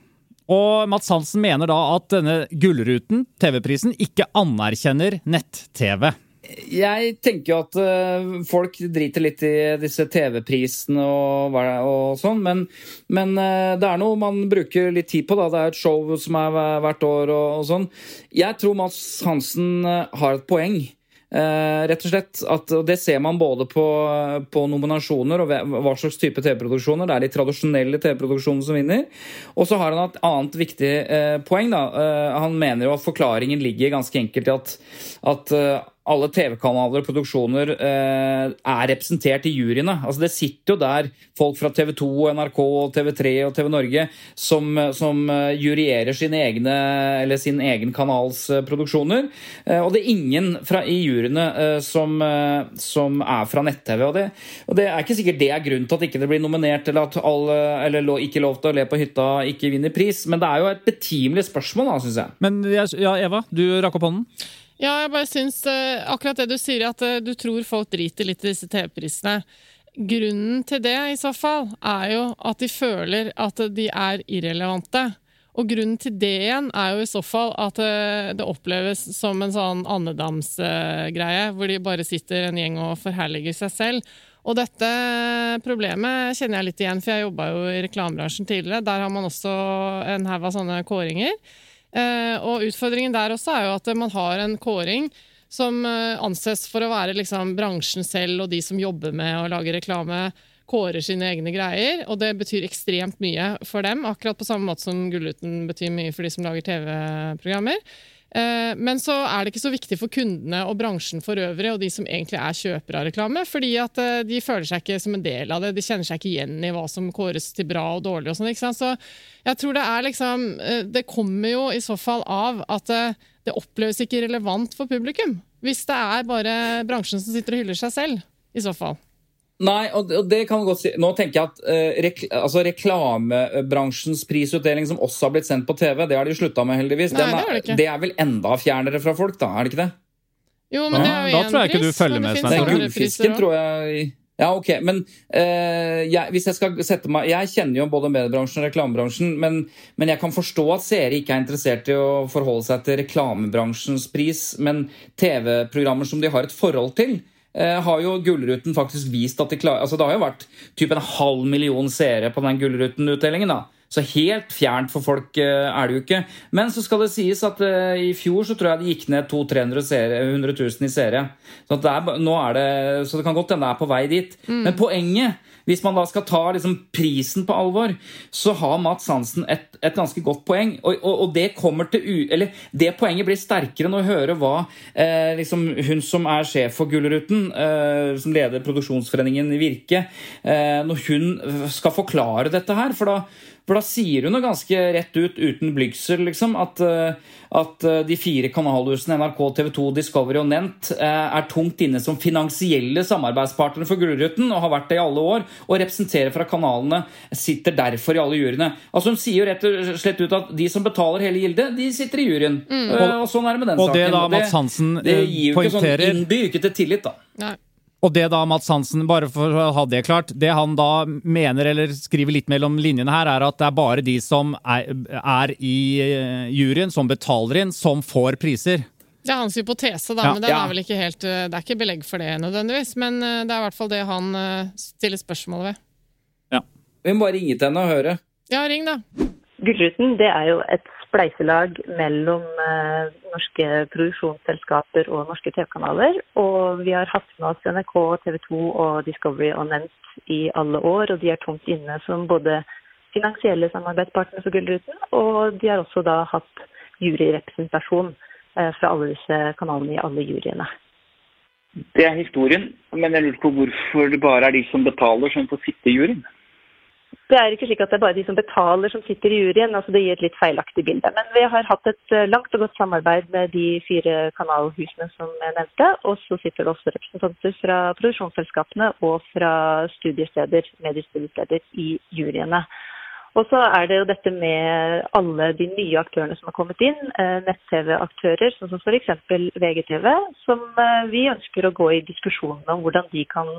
Og Mats Hansen mener da at denne Gullruten, TV-prisen, ikke anerkjenner nett-TV. Jeg tenker jo at eh, folk driter litt i disse TV-prisene og, og sånn, men, men eh, det er noe man bruker litt tid på. da. Det er et show som er hvert år og, og sånn. Jeg tror Mads Hansen eh, har et poeng. Rett og slett at og Det ser man både på, på nominasjoner og hva slags type TV-produksjoner. Det er de tradisjonelle TV-produksjonene som vinner. Og så har han et annet viktig poeng. da. Han mener jo at forklaringen ligger ganske enkelt i at, at alle TV-kanaler og produksjoner eh, er representert i juryene. Altså Det sitter jo der folk fra TV 2, NRK, TV3 og TV Norge som, som eh, juryerer sine egne, eller sin egen kanals eh, produksjoner. Eh, og det er ingen fra, i juryene eh, som, eh, som er fra nett-TV. Og, og det er ikke sikkert det er grunnen til at ikke det blir nominert, eller at alle, eller ikke lov til å le på hytta ikke vinner pris. Men det er jo et betimelig spørsmål, da, syns jeg. Men ja, Eva, du rakk opp hånden. Ja, jeg bare syns uh, akkurat det du sier, at uh, du tror folk driter litt i disse TV-prisene. Grunnen til det, i så fall, er jo at de føler at de er irrelevante. Og grunnen til det igjen er jo i så fall at eh, det oppleves som en sånn andedamsgreie, hvor de bare sitter en gjeng og forherliger seg selv. Og dette problemet kjenner jeg litt igjen, for jeg jobba jo i reklamebransjen tidligere. Der har man også en haug av sånne kåringer. Eh, og utfordringen der også er jo at man har en kåring som eh, anses for å være liksom bransjen selv og de som jobber med å lage reklame, kårer sine egne greier. Og det betyr ekstremt mye for dem, akkurat på samme måte som Gullruten betyr mye for de som lager TV-programmer. Eh, Men så er det ikke så viktig for kundene og bransjen for øvrig, og de som egentlig er kjøpere av reklame, fordi at eh, de føler seg ikke som en del av det. De kjenner seg ikke igjen i hva som kåres til bra og dårlig. og sånn? Så jeg tror det er liksom eh, Det kommer jo i så fall av at det oppleves ikke relevant for publikum. Hvis det er bare bransjen som sitter og hyller seg selv. i så fall. Nei, og og det kan godt si. Nå tenker jeg at eh, rekl altså reklamebransjens prisutdeling, som også har blitt sendt på TV, det har de slutta med, heldigvis. Nei, Den det er, har de ikke. det er vel enda fjernere fra folk, da? Er det ikke det? Jo, men det er jo da tror jeg ikke du følger det med, Svein andre priser gullfisken tror jeg Ja, ok, men eh, jeg, hvis jeg skal sette meg Jeg kjenner jo både mediebransjen og reklamebransjen, men, men jeg kan forstå at seere ikke er interessert i å forholde seg til reklamebransjens pris, men TV-programmer som de har et forhold til, har jo Gullruten faktisk vist at de klarer Altså, det har jo vært typ en halv million seere på den Gullruten-utdelingen, da. Så helt fjernt for folk eh, er det jo ikke. Men så skal det sies at eh, i fjor så tror jeg det gikk ned 200 000 i seere. Så, nå er det, så det kan godt hende det er på vei dit. Men poenget, hvis man da skal ta liksom prisen på alvor, så har Mats Hansen et, et ganske godt poeng. Og, og, og det til det poenget blir sterkere når vi hører hva eh, liksom hun som er sjef for Gullruten, eh, som leder produksjonsforeningen Virke, eh, når hun skal forklare dette her. For da, for da sier hun jo ganske rett ut, uten blygsel, liksom, at, eh, at eh, de fire kanalhusene NRK, TV 2, Discovery og Nent eh, er tungt inne som finansielle samarbeidspartnere for Gullruten og har vært det i alle år, og representerer fra kanalene, sitter derfor i alle juryene. Altså Hun sier jo rett og slett ut at de som betaler hele gildet, de sitter i juryen. Mm. Og sånn er det med den Og det saken. da Mats Hansen, det eh, gir jo ikke sånn, poengterer- innbyr ikke til tillit, da. Nei. Og det da Mats Hansen, bare for å ha det klart, det han da mener, eller skriver litt mellom linjene her, er at det er bare de som er, er i eh, juryen, som betaler inn, som får priser. Det er hans hypotese, da, Ja, men den ja. er vel ikke helt, eh, det er ikke belegg for det nødvendigvis. Men eh, det er i hvert fall det han stiller spørsmål ved. Vi må bare ringe til henne og høre. Ja, ring, da. Gullruten det er jo et spleiselag mellom eh, norske produksjonsselskaper og norske TV-kanaler. Og vi har hatt med oss NRK, TV 2 og Discovery og Nevnt i alle år. Og de er tungt inne som både finansielle samarbeidspartnere for Gullruten, og de har også da hatt juryrepresentasjon eh, fra alle disse kanalene i alle juryene. Det er historien, men jeg lurer på hvorfor det bare er de som betaler som får sitte i juryen. Det er ikke slik at det er bare de som betaler som sitter i juryen. altså Det gir et litt feilaktig bilde. Men vi har hatt et eh, langt og godt samarbeid med de fire kanalhusene som jeg nevnte. Og så sitter det også representanter fra produksjonsselskapene og fra studiesteder, mediestudiesteder i juryene. Og så er det jo dette med alle de nye aktørene som har kommet inn, eh, nett-TV-aktører, sånn som f.eks. VGTV, som eh, vi ønsker å gå i diskusjonen om hvordan de kan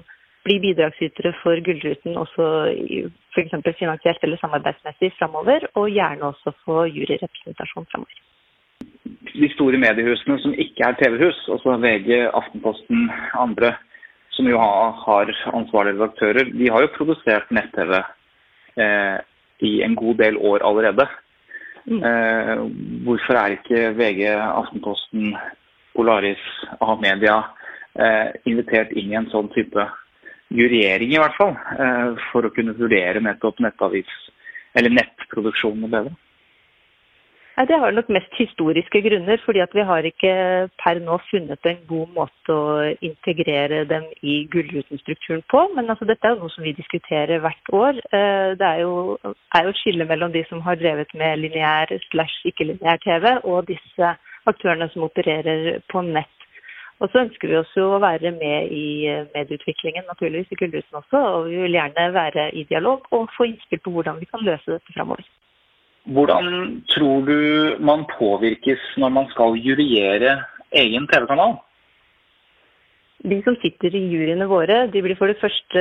bli bidragsytere for Gullruten også f.eks. finansielt eller samarbeidsmessig framover, og gjerne også få juryrepresentasjon framover. De store mediehusene som ikke er TV-hus, altså VG, Aftenposten, andre, som jo har, ansvarlige redaktører, de har jo produsert nett-TV eh, i en god del år allerede. Eh, hvorfor er ikke VG, Aftenposten, Polaris, A-media eh, invitert inn i en sånn type juryering, i hvert fall, eh, for å kunne vurdere nettopp nettavis, eller nettproduksjonene bedre? Nei, Det har nok mest historiske grunner, fordi at vi har ikke per nå funnet en god måte å integrere dem i Gullruten-strukturen på. Men altså, dette er jo noe som vi diskuterer hvert år. Eh, Det er jo, er jo et skille mellom de som har drevet med lineær slash ikke-lineær TV, og disse aktørene som opererer på nett. Og så ønsker vi oss jo å være med i eh, medieutviklingen, naturligvis i Gullruten også. Og vi vil gjerne være i dialog og få innspill på hvordan vi kan løse dette framover. Hvordan tror du man påvirkes når man skal juryere egen TV-kanal? De som sitter i juryene våre, de blir for det første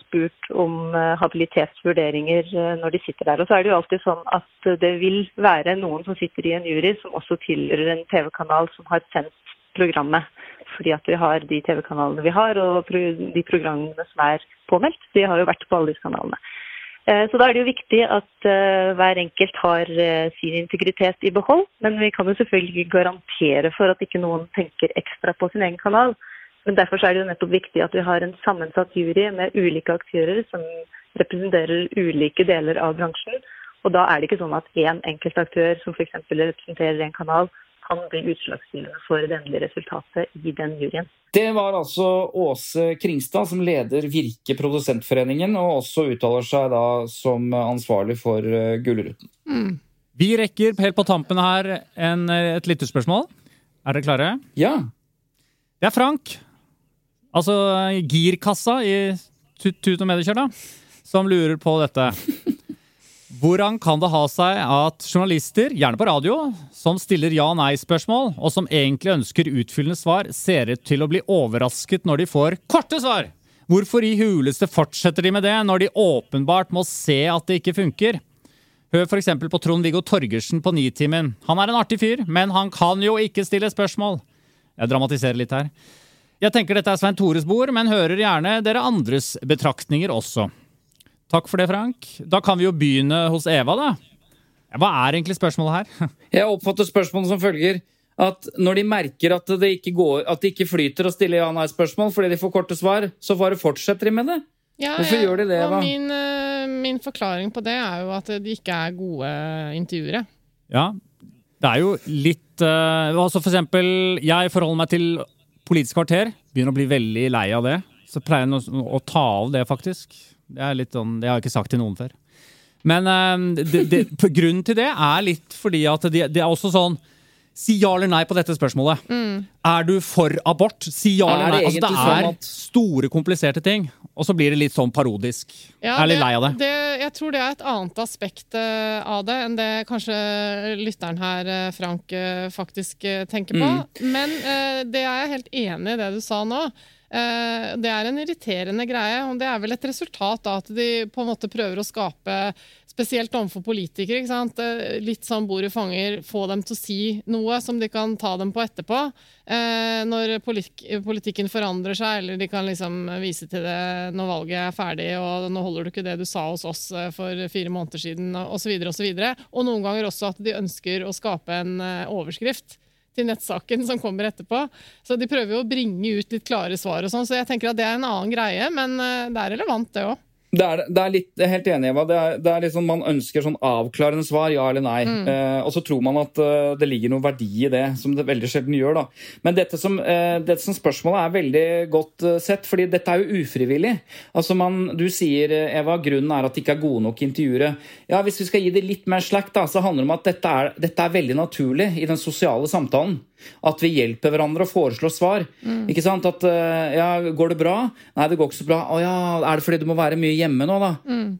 spurt om eh, habilitetsvurderinger eh, når de sitter der. Og så er det jo alltid sånn at det vil være noen som sitter i en jury som også tilhører en TV-kanal som har sendt programmet. Fordi at vi har de TV-kanalene vi har, og de programmene som er påmeldt, de har jo vært på alle disse kanalene. Eh, Så da er det jo viktig at eh, hver enkelt har eh, sin integritet i behold. Men vi kan jo selvfølgelig garantere for at ikke noen tenker ekstra på sin egen kanal. Men derfor er det jo nettopp viktig at vi har en sammensatt jury med ulike aktører som representerer ulike deler av bransjen. Og da er det ikke sånn at én enkelt aktør som f.eks. representerer en kanal, kan bli utslagsgivende for det endelige resultatet i den juryen. Det var altså Åse Kringstad, som leder Virke Produsentforeningen, og også uttaler seg da som ansvarlig for Gullruten. Mm. Vi rekker helt på tampen her en, et lyttespørsmål. Er dere klare? Ja. Det er Frank. Altså girkassa i Tut Tut og Mediekjør, da, som lurer på dette. Hvordan kan det ha seg at journalister, gjerne på radio, som stiller ja-nei-spørsmål, og som egentlig ønsker utfyllende svar, ser ut til å bli overrasket når de får korte svar? Hvorfor i huleste fortsetter de med det, når de åpenbart må se at det ikke funker? Hør f.eks. på Trond-Viggo Torgersen på Nitimen. Han er en artig fyr, men han kan jo ikke stille spørsmål. Jeg dramatiserer litt her. Jeg tenker dette er Svein Tores bord, men hører gjerne dere andres betraktninger også. Takk for det, Frank. Da kan vi jo begynne hos Eva, da. Hva er egentlig spørsmålet her? *laughs* Jeg oppfatter spørsmålet som følger at når de merker at det ikke, går, at det ikke flyter å stille ja-nei-spørsmål fordi de får korte svar, så bare fortsetter de med det. Ja, Hvorfor jeg- gjør de det, Eva? Min, eh, min forklaring på det er jo at de ikke er gode intervjuere. Ja, det er jo litt uh, altså For eksempel, jeg forholder meg til Politisk kvarter. Begynner å bli veldig lei av det. Så pleier jeg å, å ta av det, faktisk. Det er litt sånn, det har jeg ikke sagt til noen før. Men eh, det, det, på grunnen til det er litt fordi at det, det er også sånn Si ja eller nei på dette spørsmålet. Er du for abort? Si ja eller eller det nei. Altså, det er sånn er at- store, kompliserte ting. Og så blir det litt sånn parodisk. jeg er litt lei av det. Jeg tror det er et annet aspekt eh, av det enn det kanskje lytteren her, eh, Frank, eh, faktisk tenker på. Mm. Men eh, det er jeg helt enig i det du sa nå. Eh, Det er en irriterende greie, og det er vel et resultat av at de på en måte prøver å skape Spesielt overfor politikere. ikke sant? Eh, Litt sånn bord i fanger, få dem til å si noe som de kan ta dem på etterpå. Eh, når politikken forandrer seg, eller de kan liksom vise til det når valget er ferdig, og nå holder du ikke det du sa hos oss for fire måneder siden, osv. Og, så og noen ganger også at de ønsker å skape en overskrift til nettsaken som kommer etterpå. Så de prøver jo å bringe ut litt klare svar og sånn, så jeg tenker at det er en annen greie, men eh, det er relevant, det òg. Det er, det er litt, jeg er helt enig, Eva. Det er, det er liksom, man ønsker sånn avklarende svar, ja eller nei. Mm. Eh, og så tror man at uh, det ligger noe verdi i det, som det veldig sjelden gjør. da. Men dette som, eh, dette som spørsmålet er veldig godt uh, sett, fordi dette er jo ufrivillig. Altså man, Du sier, Eva, grunnen er at det ikke er gode nok intervjuere. Ja, Hvis vi skal gi det litt mer slack, da, så handler det om at dette er, dette er veldig naturlig i den sosiale samtalen. At vi hjelper hverandre og foreslår svar. Ikke sant? At eh, ja, Går det bra? Nei, det går ikke så bra. Å ja, er det fordi du må være mye hjemme nå, da?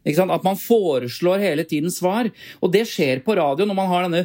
Ikke sant? At man foreslår hele tiden svar. Og det skjer på radio når man har denne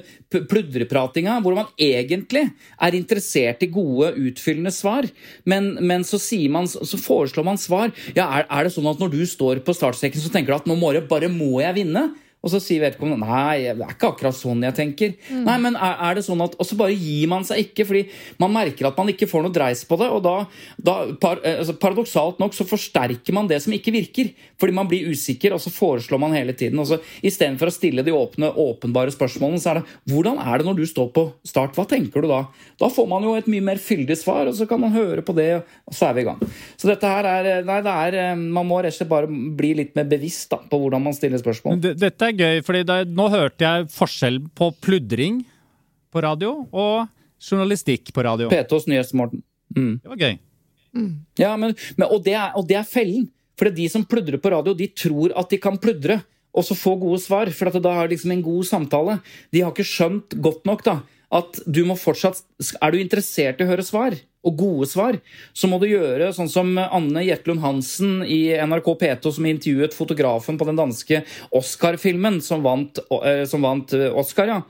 pludrepratinga, hvor man egentlig er interessert i gode, utfyllende svar. Men, men så, man, så foreslår man svar. Ja, er, er det sånn at når du står på startstreken, så tenker du at nå må, jeg- bare må jeg vinne? Og så sier vedkommende nei, det er ikke akkurat sånn jeg tenker. Nei, men er, er det sånn at, Og så bare gir man seg ikke, fordi man merker at man ikke får noe dreis på det. Og da, da par, eh, altså, paradoksalt nok så forsterker man det som ikke virker. Fordi man blir usikker, og så foreslår man hele tiden. Og så Istedenfor å stille de åpne, åpenbare spørsmålene, så er det hvordan er det når du står på start? Hva tenker du da? Da får man jo et mye mer fyldig svar, og så kan man høre på det, og så er vi i gang. Så dette her er Nei, det er eh, Man må rett og slett bare bli litt mer bevisst da, på hvordan man stiller spørsmål. Men det- Dette er gøy, for nå hørte jeg forskjell på pludring på radio og journalistikk på radio. P2s Nyhetsmorgen. Mm. Det var gøy. Ja, men, men, og, det er, og det er fellen. For de som pludrer på radio, de tror at de kan pludre og så få gode svar. For at da har de liksom en god samtale. De har ikke skjønt godt nok da, at du må fortsatt Er du interessert i å høre svar, og gode svar, så må du gjøre sånn som Anne Jetlund Hansen i NRK P2, som intervjuet fotografen på den danske Oscar-filmen som vant, eh, som vant eh, Oscar. ja.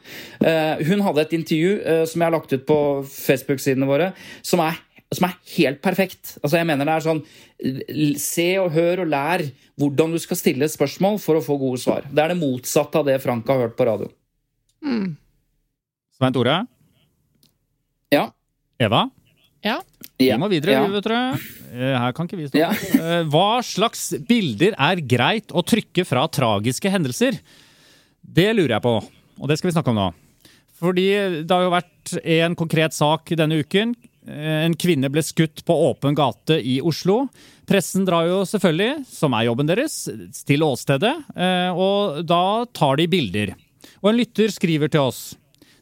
Eh, Hun hadde et intervju som jeg har lagt ut på Facebook-sidene våre, som er som er helt perfekt. Altså jeg mener det er sånn Se og hør og lær hvordan du skal stille spørsmål for å få gode svar. Det er det motsatte av det Frank har hørt på radio. Svein Tore? Ja. Eva? Ja. Vi må videre, Ja. vet dere. Eh, Her kan ikke vi stå. Ja. Eh, Hva slags bilder er greit å trykke fra tragiske hendelser? Det lurer jeg på, og det skal vi snakke om nå. Fordi det har jo vært en konkret sak denne uken. Eh, En kvinne ble skutt på åpen gate i Oslo. Pressen drar jo selvfølgelig, som er jobben deres, til åstedet, eh, og da tar de bilder. Og en lytter skriver til oss.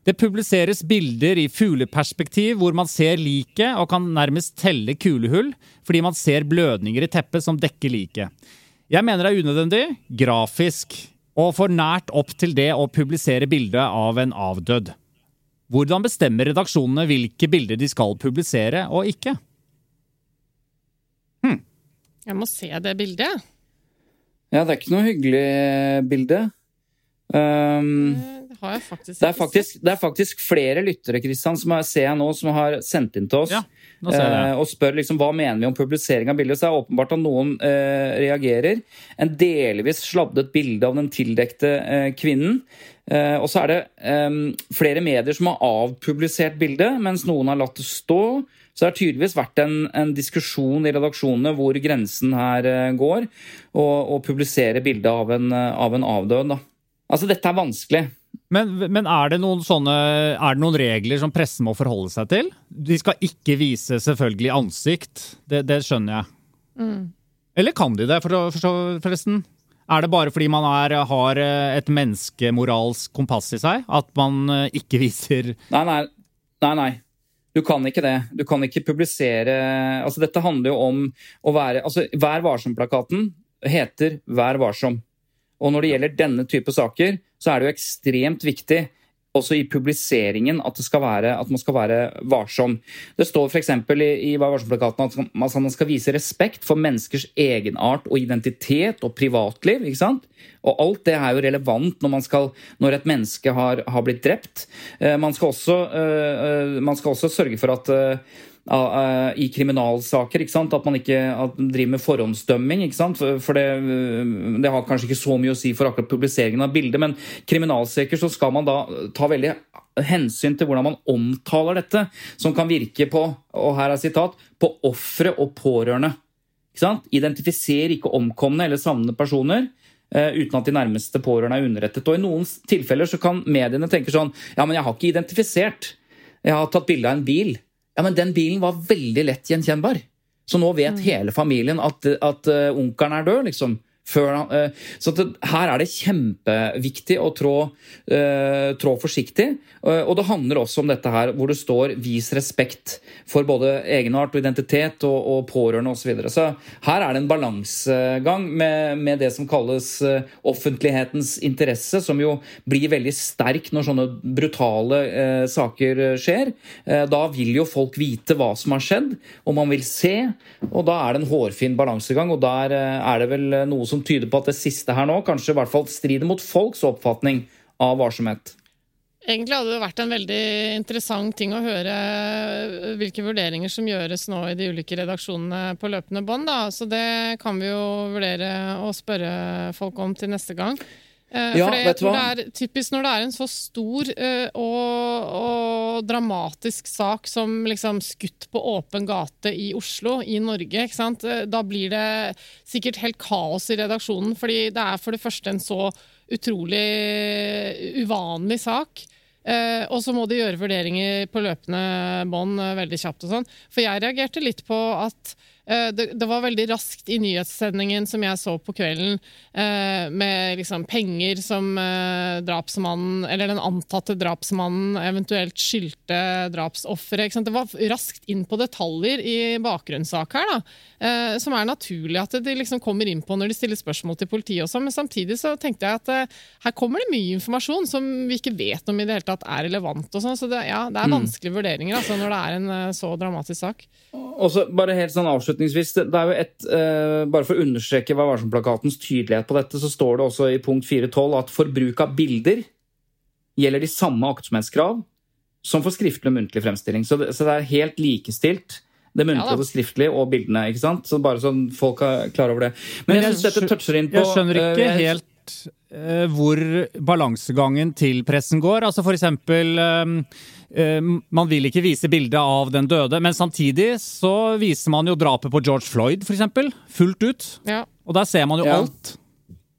Det publiseres bilder i fugleperspektiv hvor man ser liket og kan nærmest telle kulehull, fordi man ser blødninger i teppet som dekker liket. Jeg mener det er unødvendig, grafisk, og for nært opp til det å publisere bilde av en avdød. Hvordan bestemmer redaksjonene hvilke bilder de skal publisere og ikke? Jeg må se det bildet. Ja, det er ikke noe hyggelig bilde. Um, Det har jeg faktisk det, er faktisk, det er faktisk flere lyttere Kristian, som jeg ser jeg nå, som har sendt inn til oss Ja, eh, og spør liksom, hva mener vi om publisering av bildet. Så er det åpenbart at noen eh, reagerer. En delvis sladdet bilde av den tildekte eh, kvinnen. Eh, og så er det eh, flere medier som har avpublisert bildet, mens noen har latt det stå. Så det har tydeligvis vært en, en diskusjon i redaksjonene hvor grensen her eh, går, og, og publisere bilde av, en, eh, av en avdød. Da. Altså, dette er vanskelig. Men, men er, det noen sånne, er det noen regler som pressen må forholde seg til? De skal ikke vise selvfølgelig ansikt, det, det skjønner jeg. Mm. Eller kan de det, for, å så- forresten? Er det bare fordi man er, har eh, et menneskemoralsk kompass i seg, at man eh, ikke *laughs* viser Nei, nei. nei, nei. Du kan ikke det. Du kan ikke publisere Altså, dette handler jo om å være Altså, Vær varsom-plakaten heter Vær varsom. Og når det gjelder denne type saker, så er det jo ekstremt viktig også i publiseringen at, være, at man skal være varsom. Det står f.eks. i, i varsom-plakaten at man- man skal vise respekt for menneskers egenart og identitet og privatliv. ikke sant? Og alt det er jo relevant når, skal, når et menneske har, har blitt drept. Eh, man, skal også, eh, eh, man skal også sørge for at i kriminalsaker. At man ikke at man driver med forhåndsdømming. For, det, eh, det har kanskje ikke så mye å si for akkurat publiseringen av bildet, men kriminalsaker så skal man da ta veldig hensyn til hvordan man omtaler dette, som kan virke på og her er sitat, på ofre og pårørende. Ikke? Identifiser ikke omkomne eller savnede personer. eh, uten at de nærmeste pårørende er underrettet. Og I noen tilfeller så kan mediene tenke sånn Ja, men jeg har ikke identifisert. Jeg har tatt bilde av en bil. Ja, men den bilen var veldig lett gjenkjennbar. Så nå vet hele familien at, at eh, onkelen er død, liksom. Før han, eh, så det, her er det kjempeviktig å trå, eh, trå forsiktig. Eh, og det handler også om dette her, hvor det står 'vis respekt' for både egenart og identitet og, og pårørende osv. Så, videre. så her er det en balansegang med, med det som kalles offentlighetens interesse, som jo blir veldig sterk når sånne brutale eh, saker skjer. Eh, da vil jo folk vite hva som har skjedd, og man vil se. Og da er det en hårfin balansegang, og der eh, er det vel noe som tyder på at det siste her nå kanskje i hvert fall strider mot folks oppfatning av varsomhet. Egentlig hadde det vært en veldig interessant ting å høre eh, hvilke vurderinger som gjøres nå i de ulike redaksjonene på løpende bånd. Så det kan vi jo vurdere å spørre folk om til neste gang. Eh, Ja, for jeg tror det er typisk når det er en så stor uh, og, og dramatisk sak som liksom skutt på åpen gate i Oslo, i Norge. Eh, Da blir det sikkert helt kaos i redaksjonen, fordi det er for det første en så utrolig uvanlig sak. Uh, og så må de gjøre vurderinger på løpende bånd veldig kjapt. og sånn. For jeg reagerte litt på at det, det var veldig raskt i nyhetssendingen som jeg så på kvelden, eh, med liksom penger som eh, drapsmannen, eller den antatte drapsmannen eventuelt skyldte drapsofferet. Det var raskt inn på detaljer i bakgrunnssak her, da. Eh, som er naturlig at de liksom kommer inn på når de stiller spørsmål til politiet også. Men samtidig så tenkte jeg at eh, her kommer det mye informasjon som vi ikke vet om i det hele tatt er relevant. og sånn, Så det, ja, det er Mm. vanskelige vurderinger altså, når det er en eh, så dramatisk sak. Og så bare helt sånn avslutningsvis, det er jo et, eh, Bare for å understreke Vær varsom-plakatens tydelighet på dette, så står det også i punkt 4.12 at for bruk av bilder gjelder de samme aktsomhetskrav som for skriftlig og muntlig fremstilling. Så det, så det er helt likestilt. Det muntlige Ja og det skriftlige og bildene. ikke sant? Så Bare sånn folk er klar over det. Men, jeg synes dette toucher inn på Jeg skjønner ikke uh, jeg- helt eh, hvor balansegangen til pressen går. Altså for eksempel eh, eh, Man vil ikke vise bildet av den døde, men samtidig så viser man jo drapet på George Floyd, for eksempel. Fullt ut. Ja. Og der ser man jo Ja. alt.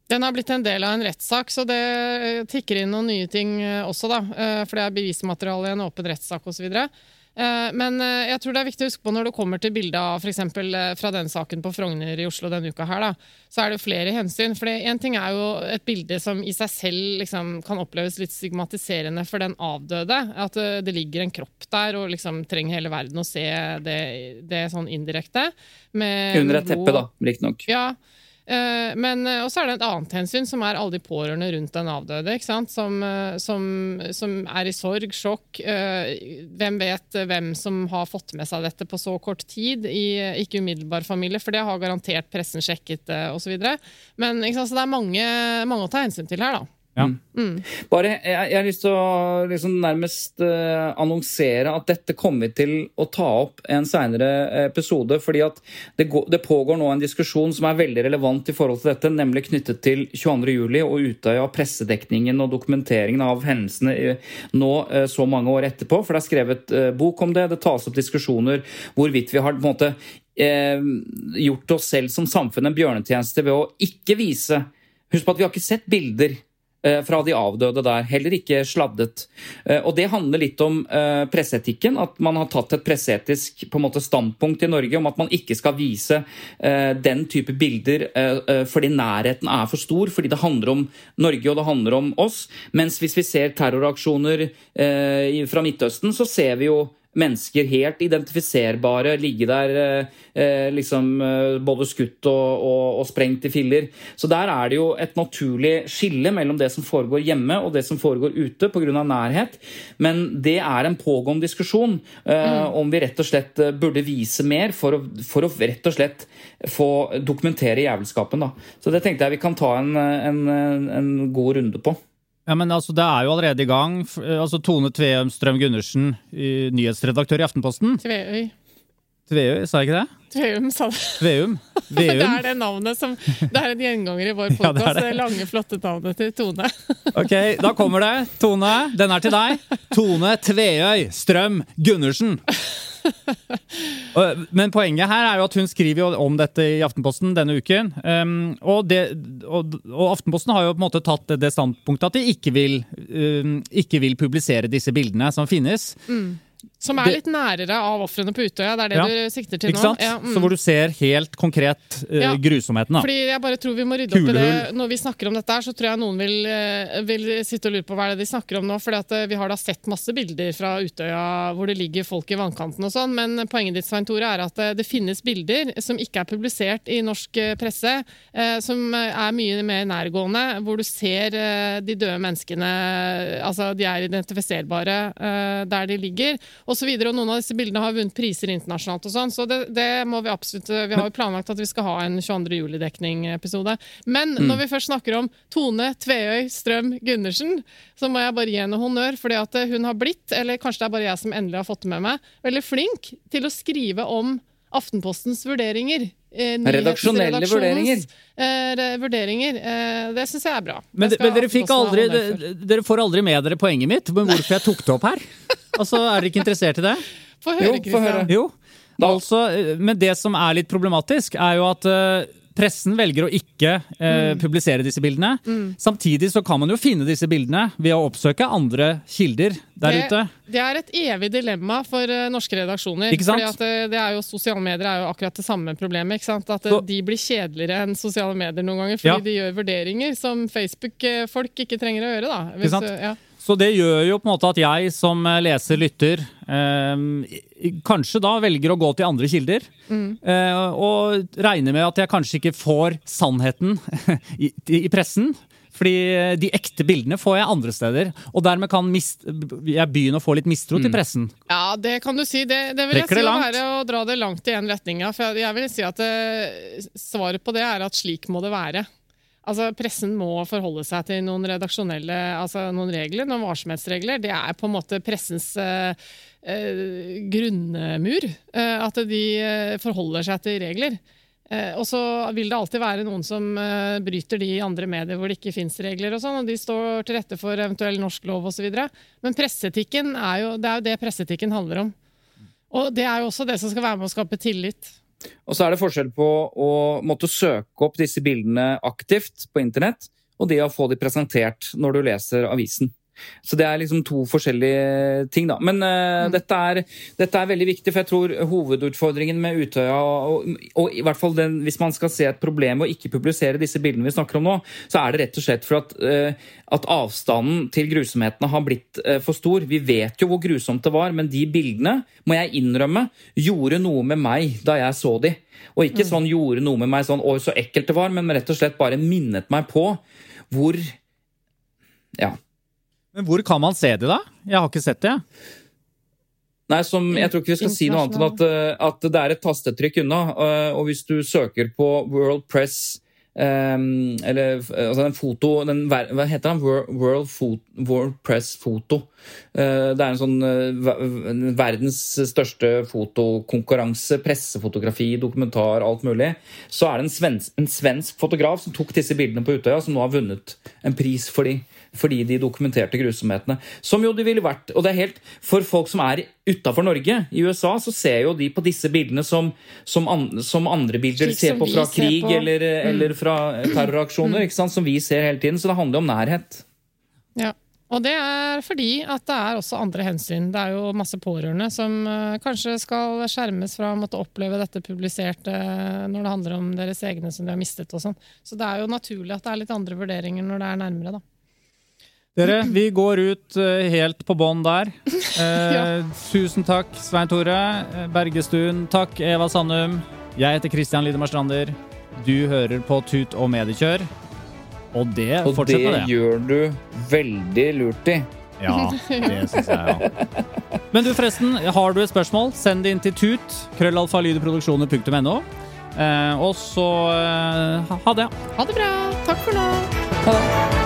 Den har blitt en del av en rettssak, så det eh, tikker inn noen nye ting eh, også, da. Eh, For det er bevismateriale i en åpen rettssak osv. Men eh, jeg tror det er viktig å huske på når det kommer til bildet av f.eks. fra den saken på Frogner i Oslo denne uka her, da, så er det flere hensyn. For én ting er jo et bilde som i seg selv liksom, kan oppleves litt stigmatiserende for den avdøde. At eh, det ligger en kropp der og liksom trenger hele verden å se det, det sånn indirekte. med Under et teppe, da, riktignok. ja, Eh, men eh, Og så er det et annet hensyn, som er alle de pårørende rundt den avdøde. Som, eh, som, som er i sorg, sjokk. Eh, hvem vet hvem som har fått med seg dette på så kort tid i eh, ikke umiddelbar familie, for det har garantert pressen sjekket eh, osv. Men? Så det er mange, mange å ta hensyn til her, da. Ja. Mm. Bare, jeg, jeg har lyst til å liksom nærmest uh, annonsere at dette kommer vi til å ta opp en seinere episode. fordi at det, går, det pågår nå en diskusjon som er veldig relevant i forhold til dette, nemlig knyttet til 22.07. og Utøya, pressedekningen og dokumenteringen av hendelsene nå uh, så mange år etterpå. For det er skrevet uh, bok om det, det tas opp diskusjoner hvorvidt vi har på en måte eh, gjort oss selv som samfunn en bjørnetjeneste ved å ikke vise Husk på at vi har ikke sett bilder eh, fra de avdøde der, heller ikke sladdet. Eh, Og det handler litt om eh, presseetikken, at man har tatt et presseetisk måte, standpunkt i Norge om at man ikke skal vise eh, den type bilder eh, eh, fordi nærheten er for stor, fordi det handler om Norge og det handler om oss. Mens hvis vi ser terroraksjoner eh, fra Midtøsten, så ser vi jo mennesker helt identifiserbare, ligge der eh, eh, liksom eh, både skutt og, og, og sprengt i filler. Så der er det jo et naturlig skille mellom det som foregår hjemme og det som foregår ute pga. nærhet. Men det er en pågående diskusjon eh, om vi rett og slett burde vise mer for å, for å rett og slett få dokumentere jævelskapen. Da. Så det tenkte jeg vi kan ta en, en, en god runde på. Ja, men altså, Det er jo allerede i gang. Altså, Tone Tveum Strøm Gundersen, nyhetsredaktør i Aftenposten. Tveøy. Tveøy, sa jeg ikke det? Tveum, sa *laughs* det. Tveum. Det er det navnet som Det er en gjenganger i vår *laughs* Ja, det det. det lange, flotte navnet til Tone. *laughs* Ok, da kommer det. Tone, den er til deg. Tone Tveøy Strøm Gundersen. *laughs* Men poenget her er jo at hun skriver jo om dette i Aftenposten denne uken. Um, og, det, og, og Aftenposten har jo på en måte tatt det standpunktet at de ikke vil, um, ikke vil publisere disse bildene som finnes. Som er litt nærere av ofrene på Utøya. Det er det Ja. du sikter til nå? Ja, mm. Så hvor du ser helt konkret uh, Ja. grusomheten. da. Fordi jeg bare tror vi må rydde opp i det. Når vi snakker om dette her, så tror jeg noen vil, eh, vil sitte og lure på hva er det de snakker om nå. Fordi at eh, vi har da sett masse bilder fra Utøya hvor det ligger folk i vannkanten og sånn. Men poenget ditt, Svein Tore, er at det finnes bilder som ikke er publisert i norsk presse, uh, som er mye mer nærgående, hvor du ser uh, de døde menneskene Altså, de er identifiserbare der de ligger, osv. Og, så videre, og noen av disse bildene har vunnet priser internasjonalt og sånn, så det, det må vi absolutt Vi har jo planlagt at vi skal ha en 22. juli-dekning-episode. Men når vi først snakker om Tone Tveøy Strøm Gundersen, så må jeg bare gi henne honnør, fordi at hun har blitt, eller kanskje det er bare jeg som endelig har fått det med meg, veldig flink til å skrive om Aftenpostens vurderinger. Eh, Redaksjonelle vurderinger. Eh, vurderinger. Eh, det syns jeg er bra. Men, men dere, fikk aldri, dere, får aldri med dere poenget mitt, men hvorfor jeg tok det opp her. Altså, Er dere ikke interessert i det? Få Jo, høre, få høre. Jo. Altså, eh, men det som er litt problematisk, er jo at eh, pressen velger å ikke eh, publisere disse bildene. Samtidig så kan man jo finne disse bildene ved å oppsøke andre kilder der det, ute. Det er et evig dilemma for uh, norske redaksjoner. Ikke sant? Fordi at eh, det er jo, Sosiale medier er jo akkurat det samme problemet. ikke sant? At eh, Så- De blir kjedeligere enn sosiale medier noen ganger, fordi Ja. de gjør vurderinger som Facebook-folk ikke trenger å gjøre. da. Hvis, sant? eh, ja. Så det gjør jo på en måte at jeg som eh, leser, lytter, eh, kanskje da velger å gå til andre kilder. Eh, og regner med at jeg kanskje ikke får sannheten *laughs* i, i pressen. Fordi eh, de ekte bildene får jeg andre steder. Og dermed kan mist, jeg begynne å få litt mistro til pressen. Ja, det kan du si. Det, det vil jeg si det å være å dra det langt i en retning. For jeg, jeg vil si at det, svaret på det er at slik må det være. Altså, Pressen må forholde seg til noen redaksjonelle altså noen regler, noen varsomhetsregler. Det er på en måte pressens eh, eh, grunnmur. eh, at de eh, forholder seg til regler. Eh, og så vil det alltid være noen som eh, bryter de andre medier hvor det ikke fins regler, og sånn, og de står til rette for eventuell norsk lov osv. Men presseetikken er jo, det er jo det presseetikken handler om. Og det er jo også det som skal være med å skape tillit. Og så er det forskjell på å måtte søke opp disse bildene aktivt på internett, og det å få de presentert når du leser avisen. Så det er liksom to forskjellige ting, da. Men uh, dette, er, dette, er, veldig viktig, for jeg tror hovedutfordringen med Utøya, og, og, i hvert fall den, hvis man skal se et problem ved å ikke publisere disse bildene vi snakker om nå, så er det rett og slett for at, uh, at avstanden til grusomhetene har blitt uh, for stor. Vi vet jo hvor grusomt det var, men de bildene, må jeg innrømme, gjorde noe med meg da jeg så de. Og ikke mm. sånn gjorde noe med meg sånn 'oi, så ekkelt det var', men rett og slett bare minnet meg på hvor Ja. Men hvor kan man se det, da? Jeg har ikke sett det. Nei, som, Jeg tror ikke vi skal si noe annet enn at, eh, at det er et tastetrykk unna. Eh, og hvis du søker på World Press Um, eller altså den foto den, Hva heter den? World, World Press Foto. Uh, det er en sånn uh, verdens største fotokonkurranse. Pressefotografi, dokumentar, alt mulig. Så er det en svensk, en svensk fotograf som tok disse bildene på Utøya, som nå har vunnet en pris for dem fordi de dokumenterte grusomhetene. Som jo de ville vært. Og det er helt For folk som er utafor Norge, i USA, så ser jo de på disse bildene som, som, an, som andre bilder de ser på fra krig på. Eller, mm. eller, fra terroraksjoner, mm. ikke sant, som vi ser hele tiden. Så det handler om nærhet. Ja. Og det er fordi at det er også andre hensyn. Det er jo masse pårørende som uh, kanskje skal skjermes fra å måtte oppleve dette publisert uh, når det handler om deres egne som de har mistet og sånn. Så det er jo naturlig at det er litt andre vurderinger når det er nærmere, da. Dere, vi går ut uh, helt på bånn der. *laughs* Eh, ja. Tusen takk, Svein Tore uh, Bergestuen. Takk, Eva Sandum. Jeg heter Christian Lidemar Strander. Du hører på Tut og Mediekjør. Og det og fortsetter det. Og det gjør du veldig lurt i. Ja, det syns jeg ja. Men du, forresten, har du et spørsmål, send det inn til tut. Krøllalfalydeproduksjoner.no. og så ha det. Ha det bra. Takk for nå. Ha det.